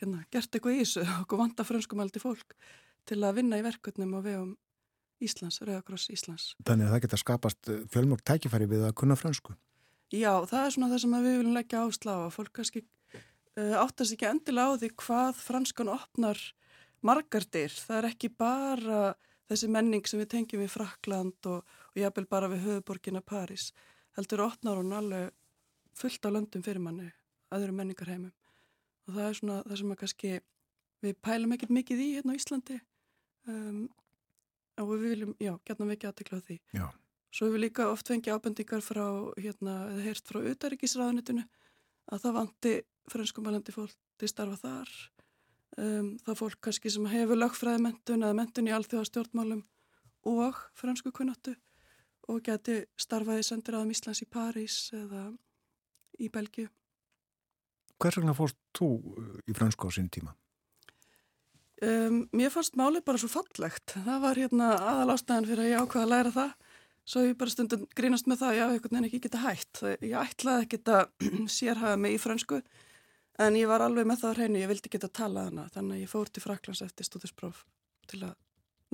hérna, gert eitthvað í þessu og vanda franskumalandi fólk til að vinna í verkefnum og vegum Íslands, Rauðakross Íslands. Þannig að það geta skapast fjölmörg tækifæri við að kunna fransku? Já, það er svona það sem við viljum leggja áslá að fólk kannski uh, áttast ekki endilega á því hvað franskan opnar margardir. Það er ekki bara þessi menning sem við tengjum við Frakland og, og jábel bara við höfuborgina París. Heldur opnar hún alveg fullt á löndum fyrir manni, öðru menningarheimum. Og það er svona það sem að kannski við pælum ekkert mikið í hérna á Íslandi um, og við viljum, já, gætna mikið aðtekla á því. Já. Svo hefur líka oft fengið ábendingar frá, hérna, eða heyrst frá utaríkisraðunitinu að það vanti franskumælandi fólk til starfa þar. Um, það fólk kannski sem hefur lögfræði mentun eða mentun í alþjóðastjórnmálum og fransku kunnáttu og geti starfaði sendir aðum Íslands í París eða í Belgiu. Hvers vegna fórst þú uh, í fransku á sín tíma? Um, mér fannst málið bara svo fallegt. Það var hérna aðal ástæðan fyrir að ég ákvaða að læra það Svo ég bara stundum grínast með það, já, einhvern veginn ekki geta hægt. Ég ætlaði ekki að sérhafa mig í fransku, en ég var alveg með það á hreinu, ég vildi geta tala hana, þannig að ég fór til Fraklands eftir stúdinspróf til að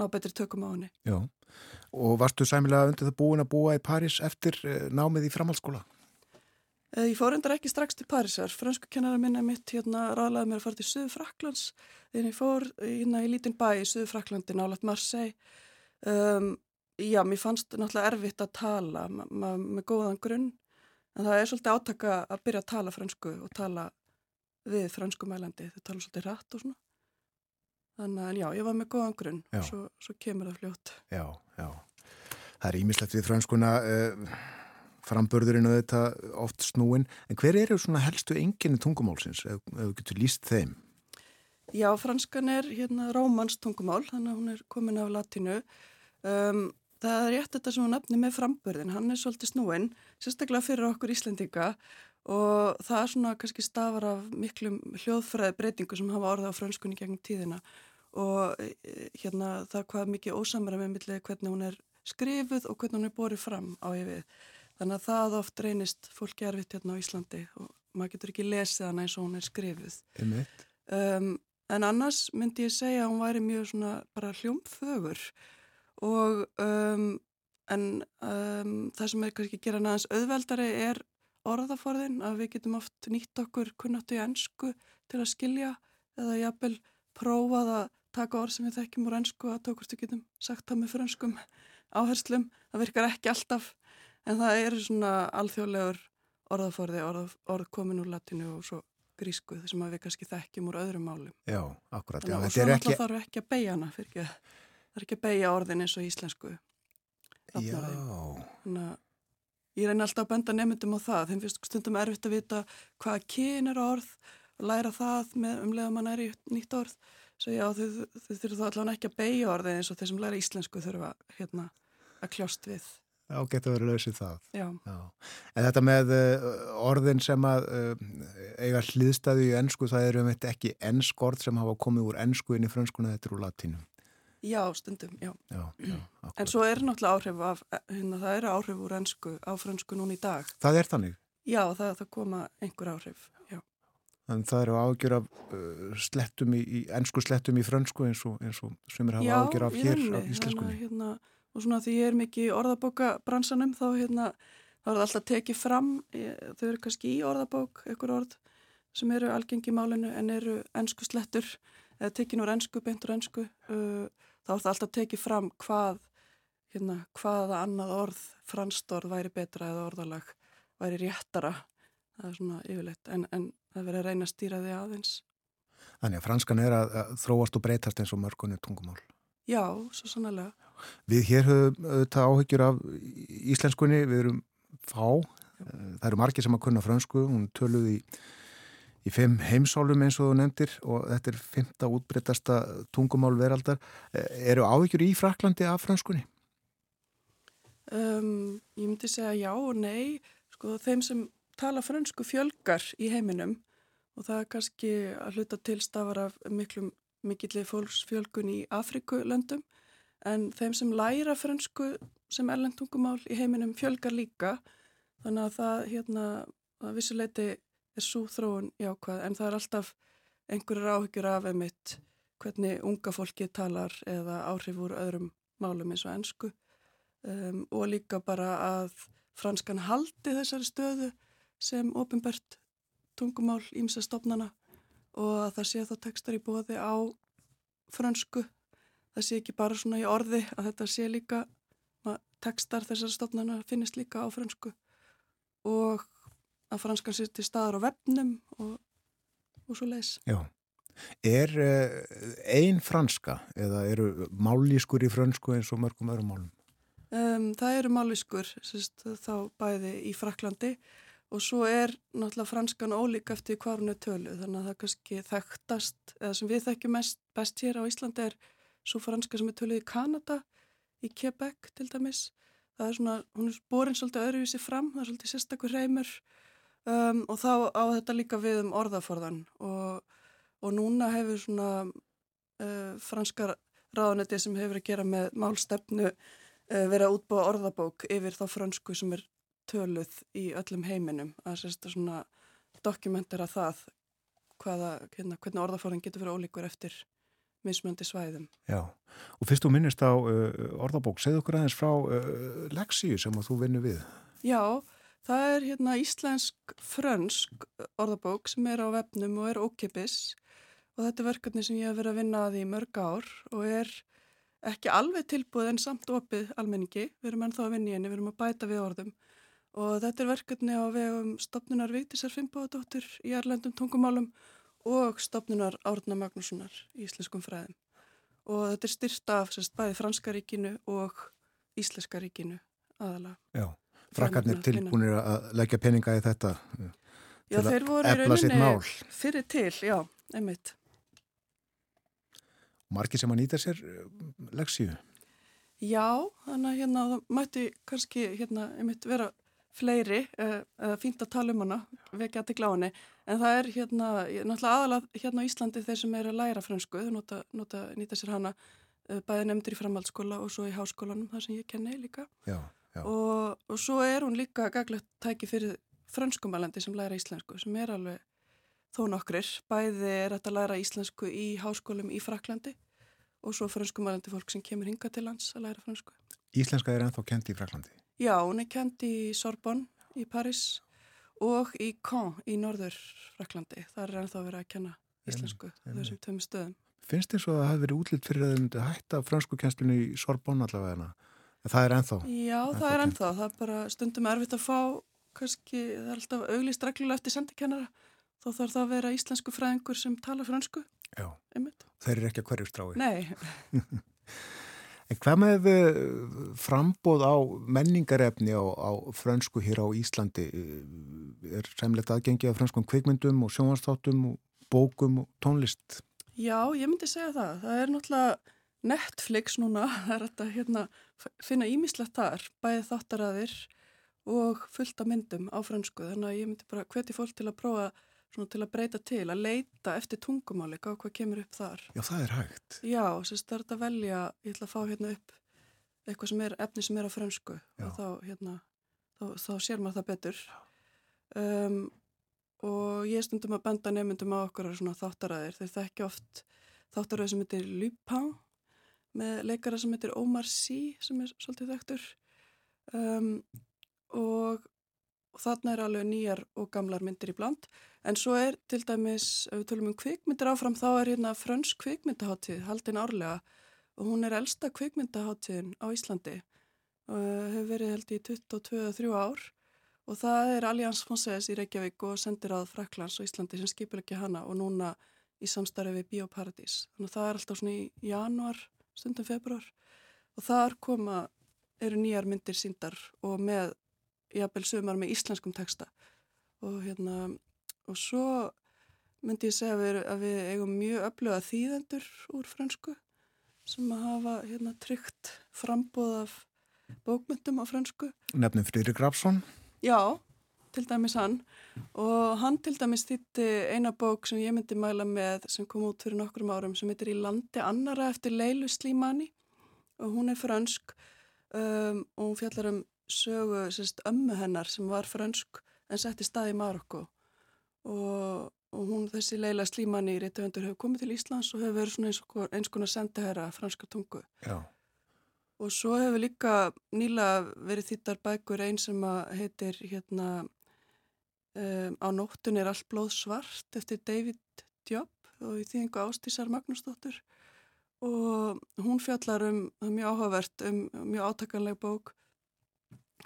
ná betri tökum á henni. Já, og varstu sæmilega undir það búin að búa í París eftir eh, námið í framhaldsskóla? Eh, ég fór endar ekki strax til Parísar. Fransku kennara minna mitt hérna ráðlaði mér að fara til Suðu Fraklands, þegar ég fór hérna í lítinn bæ í Suðu Fraklandi, nálat Marseille. Um, Já, mér fannst náttúrulega erfitt að tala með góðan grunn. En það er svolítið átaka að byrja að tala fransku og tala við fransku mælandi, þau tala svolítið rætt og svona. Þannig að já, ég var með góðan grunn. Og svo, svo kemur það fljótt. Já, já, það er ímislegt við franskuna eh, frambörðurinn og þetta oft snúin en hver eru svona helstu enginni tungumálsins ef þú getur líst þeim? Já, franskan er hérna rómans tungumál, þannig að hún er komin af latinu um, Það er rétt þetta sem hún nefni með frambörðin, hann er svolítið snúin, sérstaklega fyrir okkur Íslendinga og það er svona kannski stafar af miklum hljóðfræði breytingu sem hafa orðið á franskunni gegnum tíðina og e, hérna það hvað mikið ósamra með millið hvernig hún er skrifuð og hvernig hún er borið fram á yfir. Þannig að það oft reynist fólki erfitt hérna á Íslandi og maður getur ekki lesið hana eins og hún er skrifuð. Um, en annars myndi ég segja að hún væri mjög svona bara hljómfögur og um, en um, það sem er kannski að gera næðans auðveldari er orðaforðin að við getum oft nýtt okkur kunnáttu í ennsku til að skilja eða jafnvel prófað að taka orð sem við þekkjum úr ennsku að tókurstu getum sagt það með franskum áherslum, það virkar ekki alltaf en það eru svona alþjóðlegur orðaforði, orð, orð komin úr latinu og svo grísku þessum að við kannski þekkjum úr öðrum málum Já, akkurat Og svo náttúrulega ekki... þarf ekki að beigja hana fyrir ekki að Það er ekki að beigja orðin eins og íslensku. Já. Þannig að ég reyni alltaf að benda nefndum á það. Þeim finnst stundum erfitt að vita hvað kyn er orð og læra það með umlega mann er í nýtt orð. Svo já, þau þurfum þá allavega ekki að beigja orðin eins og þeir sem læra íslensku þurfa hérna, að kljóst við. Já, getur verið lausið það. Já. Já. En þetta með uh, orðin sem að uh, eiga hlýðstæðu í ennsku, það eru um þetta ekki ennsk orð sem hafa komið úr ennsku inn í frönskuna, þetta er úr latínum. Já, stundum, já. já, já en svo er náttúrulega áhrif af, hérna, það eru áhrif úr ennsku á fransku núna í dag. Það er þannig? Já, það, það koma einhver áhrif, já. Þannig það eru ágjör af uh, slettum í, í ennsku slettum í fransku eins og, eins og sem er hafa ágjör af hér á íslenskunni. Já, hérna, og svona því ég er mikið í orðabóka bransanum þá hérna, þá er það alltaf tekið fram, ég, þau eru kannski í orðabók, einhver orð sem eru algengi í málinu en eru ennsku slettur, eða tekin úr ennsku, beint úr ennsku uh, þá er það alltaf tekið fram hvað, hérna, hvaða annað orð, franst orð væri betra eða orðalag væri réttara. Það er svona yfirleitt, en, en það verður að reyna að stýra því aðeins. Þannig að franskan er að þróast og breytast eins og mörgunni tungumál. Já, svo sannlega. Við hér höfum þetta áhyggjur af íslenskunni, við erum fá, Já. það eru margir sem að kunna fransku, hún töluði í í fimm heimsálum eins og þú nefndir og þetta er fymta útbreytasta tungumál veraldar. E, eru áhyggjur í Fraklandi af franskunni? Um, ég myndi segja já og nei. Sko þeim sem tala fransku fjölgar í heiminum og það er kannski að hluta tilstafar af miklum mikillir fólksfjölgun í Afrikulöndum en þeim sem læra fransku sem erlendtungumál í heiminum fjölgar líka þannig að það hérna að vissuleiti er svo þróun jákvæð en það er alltaf einhverjur áhyggjur af emitt hvernig unga fólki talar eða áhrif úr öðrum málum eins og ennsku um, og líka bara að franskan haldi þessari stöðu sem ofinbært tungumál ímsa stopnana og að það sé þá tekstar í bóði á fransku það sé ekki bara svona í orði að þetta sé líka tekstar þessar stofnana finnist líka á fransku og að franskan sé til staðar á vefnum og, og svo leis. Já. Er uh, ein franska eða eru mállískur í fransku eins og mörgum öðrum málum? Um, það eru mállískur þá bæði í Fraklandi og svo er náttúrulega franskan ólík eftir hvað hún er tölu þannig að það kannski þekktast eða sem við þekkjum mest best hér á Íslandi er svo franska sem er töluð í Kanada í Quebec til dæmis. Það er svona, hún er borin svolítið öðruvísi fram, það er svolítið sérstakur reymur um, og þá á þetta líka við um orðaforðan og, og núna hefur svona uh, franskar ráðanetti sem hefur að gera með málstefnu uh, verið að útbúa orðabók yfir þá fransku sem er töluð í öllum heiminum að sérsta svona dokumentera það hvaða, hérna, hvernig orðaforðan getur verið ólíkur eftir mismöndi svæðum. Já, og fyrst þú minnist á uh, orðabók, segð okkur aðeins frá uh, leksíu sem að þú vinnu við. Já, það er hérna íslensk-frönsk orðabók sem er á vefnum og er ókipis og þetta er verkefni sem ég hef verið að vinna að í mörg ár og er ekki alveg tilbúið en samt opið almenningi. Við erum ennþá að vinna í henni, við erum að bæta við orðum og þetta er verkefni á vegum stopnunar Vigdísar Fimboðadóttur í Erlendum tungumálum og stopnunar Árna Magnússonar í Íslenskum fræðum. Og þetta er styrt af sérst, bæði Franska ríkinu og Íslenska ríkinu aðalega. Já, frakkarnir tilbúinir að leggja peninga í þetta uh, já, til að efla sitt mál. Fyrir til, já, einmitt. Marki sem að nýta sér uh, leksíu? Já, þannig að hérna það mætti kannski hérna einmitt vera fleiri, uh, uh, fínt að tala um hana, vekja til gláni, en það er hérna, náttúrulega aðalega hérna á Íslandi þeir sem er að læra fransku, þau nota, nota, nýta sér hana uh, bæði nefndir í framhaldsskóla og svo í háskólanum, það sem ég kenni líka. Já, já. Og, og svo er hún líka gaglegt tæki fyrir franskumælandi sem læra íslensku, sem er alveg þó nokkrir. Bæði er að læra íslensku í háskólum í Fraklandi og svo franskumælandi fólk sem kemur hinga til lands að læra fransku. Íslenska er ennþá kent í Fraklandi? Já, hún er kent í Sorbonne í Paris og í Caen í norður Fraklandi. Það er ennþá verið að kenna íslensku þessum tömum stöðum. Finnst þér svo að það hefði verið útlýtt fyrir að þau myndi hætta fransku kennslunni í Sorbonne allavega? En það er ennþá? Já, ennþá það er ennþá. Það er bara stundum erfitt að fá, kannski, það er alltaf auglist reglulega eftir sendikennara. Þó þarf það að vera íslensku fræðingur sem tala fransku. Já, Einmitt. þeir eru ekki að hverju strái. Nei. En hvað með eh, frambóð á menningarefni á, á frönsku hér á Íslandi? Eh, er semlegt aðgengi af franskum kvikmyndum og sjónvastáttum og bókum og tónlist? Já, ég myndi segja það. Það er náttúrulega Netflix núna, það er að hérna, finna ímislegt þar, bæði þáttaraðir og fullta myndum á fransku. Þannig að ég myndi bara hveti fólk til að prófa svona til að breyta til, að leita eftir tungumáli á hvað kemur upp þar. Já, það er hægt. Já, sérst það er að velja, ég ætla að fá hérna upp eitthvað sem er, efni sem er á fransku Já. og þá, hérna, þá, þá sér maður það betur. Um, og ég stundum að benda nefndum á okkur svona þáttaræðir, þeir þekki oft þáttaræðir sem heitir Lupin með leikara sem heitir Omar Sy sem er svolítið þekktur um, og og þarna er alveg nýjar og gamlar myndir í bland. En svo er til dæmis, ef við tölum um kvikmyndir áfram þá er hérna frönsk kvikmyndaháttíð haldin árlega. Og hún er elsta kvikmyndaháttíðin á Íslandi. Og hefur verið held í 22-23 ár. Og það er Allianz Fonses í Reykjavík og sendir að Fraklands og Íslandi sem skipur ekki hana og núna í samstarfi við Bíóparadís. Þannig að það er alltaf svona í januar stundum februar og þar koma eru nýjar myndir síndar og með jafnvel sögumar með íslenskum texta og hérna og svo myndi ég segja að við, að við eigum mjög öfluga þýðendur úr fransku sem að hafa hérna tryggt frambóð af bókmyndum á fransku. Nefnum Frýri Grafsson? Já, til dæmis hann og hann til dæmis þýtti eina bók sem ég myndi mæla með sem kom út fyrir nokkrum árum sem heitir Í landi annara eftir Leilu Slímani og hún er fransk um, og hún fjallar um sögu sérst, ömmu hennar sem var fransk en sett í stað í Marokko og, og hún þessi Leila Slímani í Rittuvendur hefur komið til Íslands og hefur verið eins, eins konar sendiherra franska tungu. Já. Og svo hefur líka nýla verið þýttar bækur einn sem heitir hérna um, Á nóttun er allt blóð svart eftir David Diop og í þýðingu Ástísar Magnúsdóttur. Og hún fjallar um, mjög áhugavert, um mjög átakanleg bók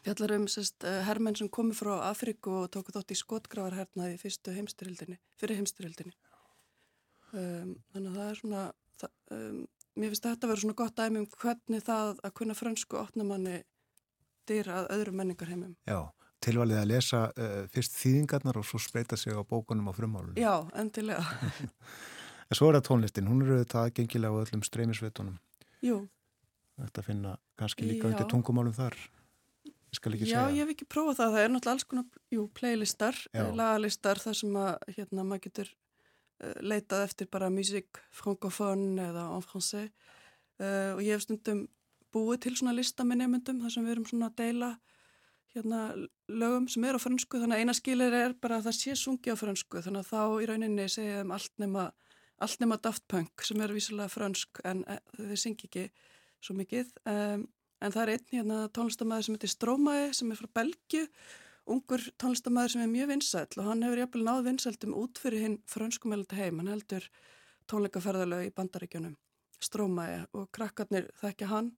fjallar um sest, eh, hermenn sem komi frá Afriku og tóku þátt í skotgravarhernaði fyrstu heimstyrildinni, fyrir heimstyrildinni um, þannig að það er svona það, um, mér finnst þetta að vera svona gott dæmi um hvernig það að kunna fransku opnamanni dýra að öðru menningarheimum. Já, tilvalið að lesa uh, fyrst þýðingarnar og svo spreita sig á bókunum á frumálunum. Já, endilega. en svo er það tónlistin, hún eru þetta aðgengilega á öllum streymisveitunum. Jú. Þetta finna kannski líka undir tungumálum þar. Ég Já. Já, ég hef ekki prófað það. Það er náttúrulega alls konar, jú, playlistar, lagalistar þar sem að, hérna, maður getur Eh, leitað eftir bara music francophone eða en français. Uh, og ég hef stundum búið til svona lista með nefndum þar sem við erum svona að deila hérna lögum sem er á fransku þannig að eina skilir er bara að það sé sungi á fransku þannig að þá í rauninni segjum allt nema, allt nema Daft Punk sem er vísilega fransk en e, þau syngi ekki svo mikið. Um, en það er einn hérna tónlistamæður sem heitir Strómae sem er frá Belgiu ungur tónlistamæður sem er mjög vinsæl og hann hefur jæfnvel náð vinsæltum út fyrir hinn frönskumælda heim, hann heldur tónleikaferðalög í bandaríkjunum Strómae og krakkarnir þekkja hann.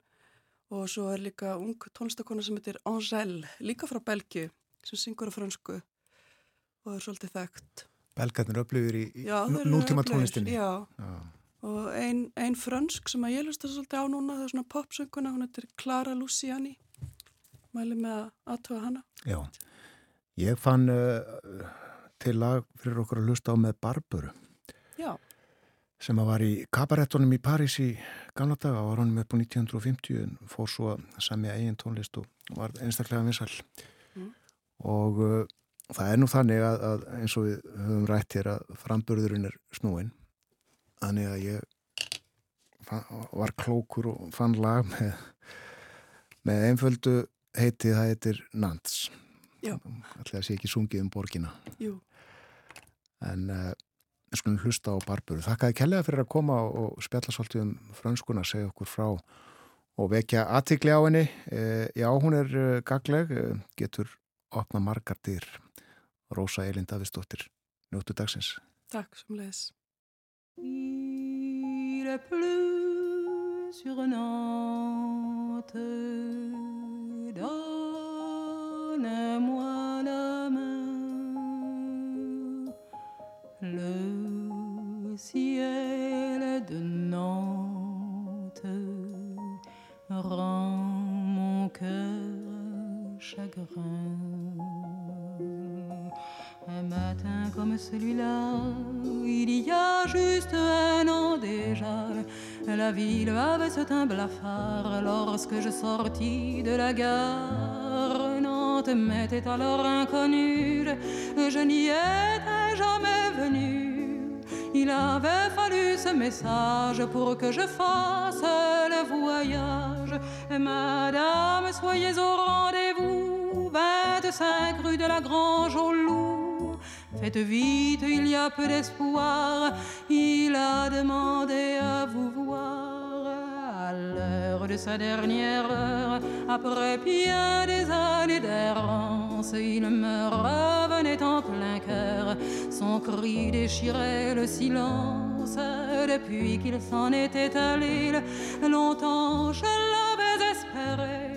Og svo er líka ung tónlistakona sem heitir Angèle, líka frá Belgiu sem syngur á frönsku og er svolítið þekkt. Belgarnir upplifir í nútíma tónlistinni Já, já. Og einn ein frönsk sem að ég lustar svolítið á núna það er svona popsönguna, hún heitir Clara Luciani. Mæli með að aðtöða hana. Já. Ég fann uh, til lag fyrir okkur að hlusta á með Barburu Já. sem að var í kabarettunum í París í gamla daga, var honum upp á 1950 fór svo að semja eigin tónlist og var einstaklega vissal mm. og uh, það er nú þannig að, að eins og við höfum rætt hér að framburðurinn er snúin þannig að ég var klókur og fann lag með, með einföldu heiti það heitir Nantes. Alltaf sé ekki sungið um borgina. Jú. En uh, skulum hlusta á Barburu Þakkaði kellega fyrir að koma og spjalla svolítið um frönskuna, segja okkur frá og vekja aðtikli á henni. Uh, Já, hún er uh, gagleg getur opna margar dyr. Rósa Elin Davistóttir Njóttu dagsins. Takk sem leðis Il plus sur Nantes donne-moi la main. Le ciel de Nantes rend mon cœur chagrin. Comme celui-là, il y a juste un an déjà, la ville avait ce teint blafard lorsque je sortis de la gare m'était alors inconnue, je n'y étais jamais venu. Il avait fallu ce message pour que je fasse le voyage. Madame, soyez au rendez-vous, 25 rue de la Grange au Loup. Faites vite, il y a peu d'espoir. Il a demandé à vous voir à l'heure de sa dernière heure, après bien des années d'errance, il me revenait en plein cœur. Son cri déchirait le silence depuis qu'il s'en était allé. Longtemps je l'avais espéré,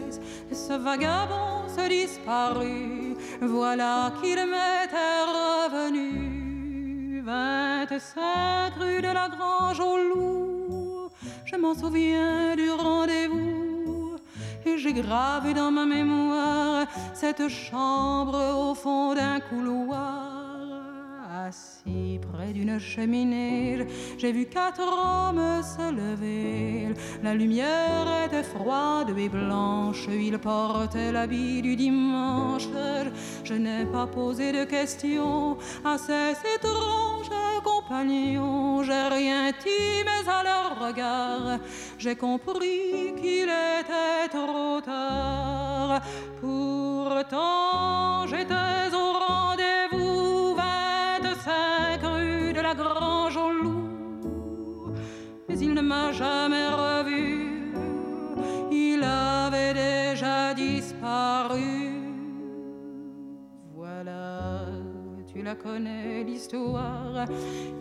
ce vagabond se disparut. Voilà qu'il m'était revenu. 25 rue de la Grange au Loup je m'en souviens du rendez-vous et j'ai gravé dans ma mémoire cette chambre au fond d'un couloir. Assis près d'une cheminée, j'ai vu quatre hommes se lever. La lumière était froide et blanche, ils portaient l'habit du dimanche. Je n'ai pas posé de questions à ces étranges compagnons. J'ai rien dit, mais à leur regard, j'ai compris qu'il était trop tard. Pourtant, j'étais jamais revu, il avait déjà disparu. Voilà, tu la connais l'histoire.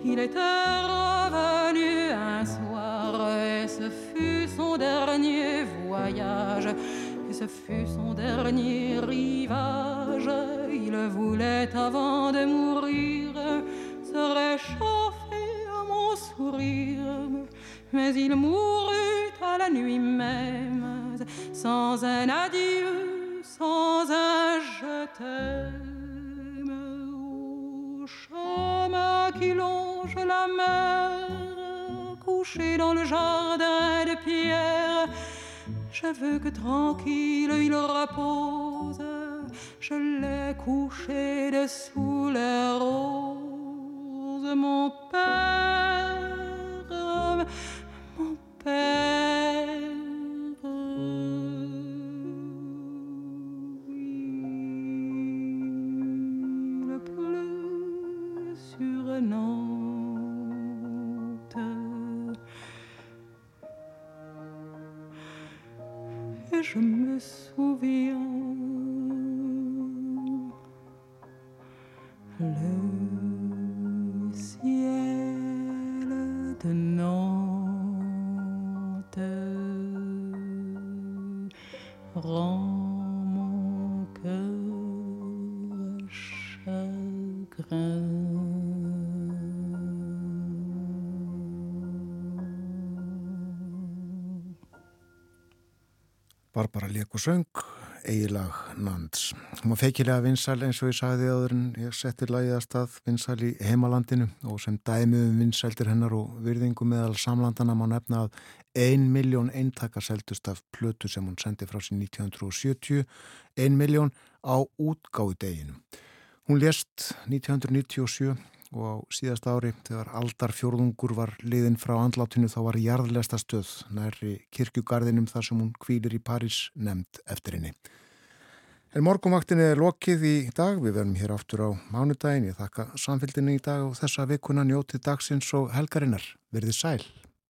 Il était revenu un soir et ce fut son dernier voyage ce fut son dernier rivage. Il voulait avant de mourir se réchauffer à mon sourire, mais il mourut à la nuit même, sans un adieu, sans un je t'aime. Au chemin qui longe la mer, couché dans le jardin de pierre, je veux que tranquille il repose. Je l'ai couché dessous les roses, mon père, je me souviens le ciel de Nantes rend mon cœur chagrin. Barbara Lék og söng, eigilag Nands. Hún var feikilega vinsal eins og ég sagði áður en ég setti lagið að stað vinsal í heimalandinu og sem dæmi um vinsældir hennar og virðingu meðal samlandana má nefna að ein miljón eintaka seldust af plötu sem hún sendi frá sér 1970, ein miljón á útgáðu deginu. Hún lést 1997 og á síðast ári þegar aldar fjórðungur var liðin frá andlátinu þá var jarðlesta stöð nærri kirkjugarðinum þar sem hún kvílir í París nefnd eftir henni. En morgunvaktinni er lokið í dag, við verðum hér aftur á mánudagin, ég þakka samfélginni í dag og þessa vikuna njótið dagsins og helgarinnar. Verðið sæl.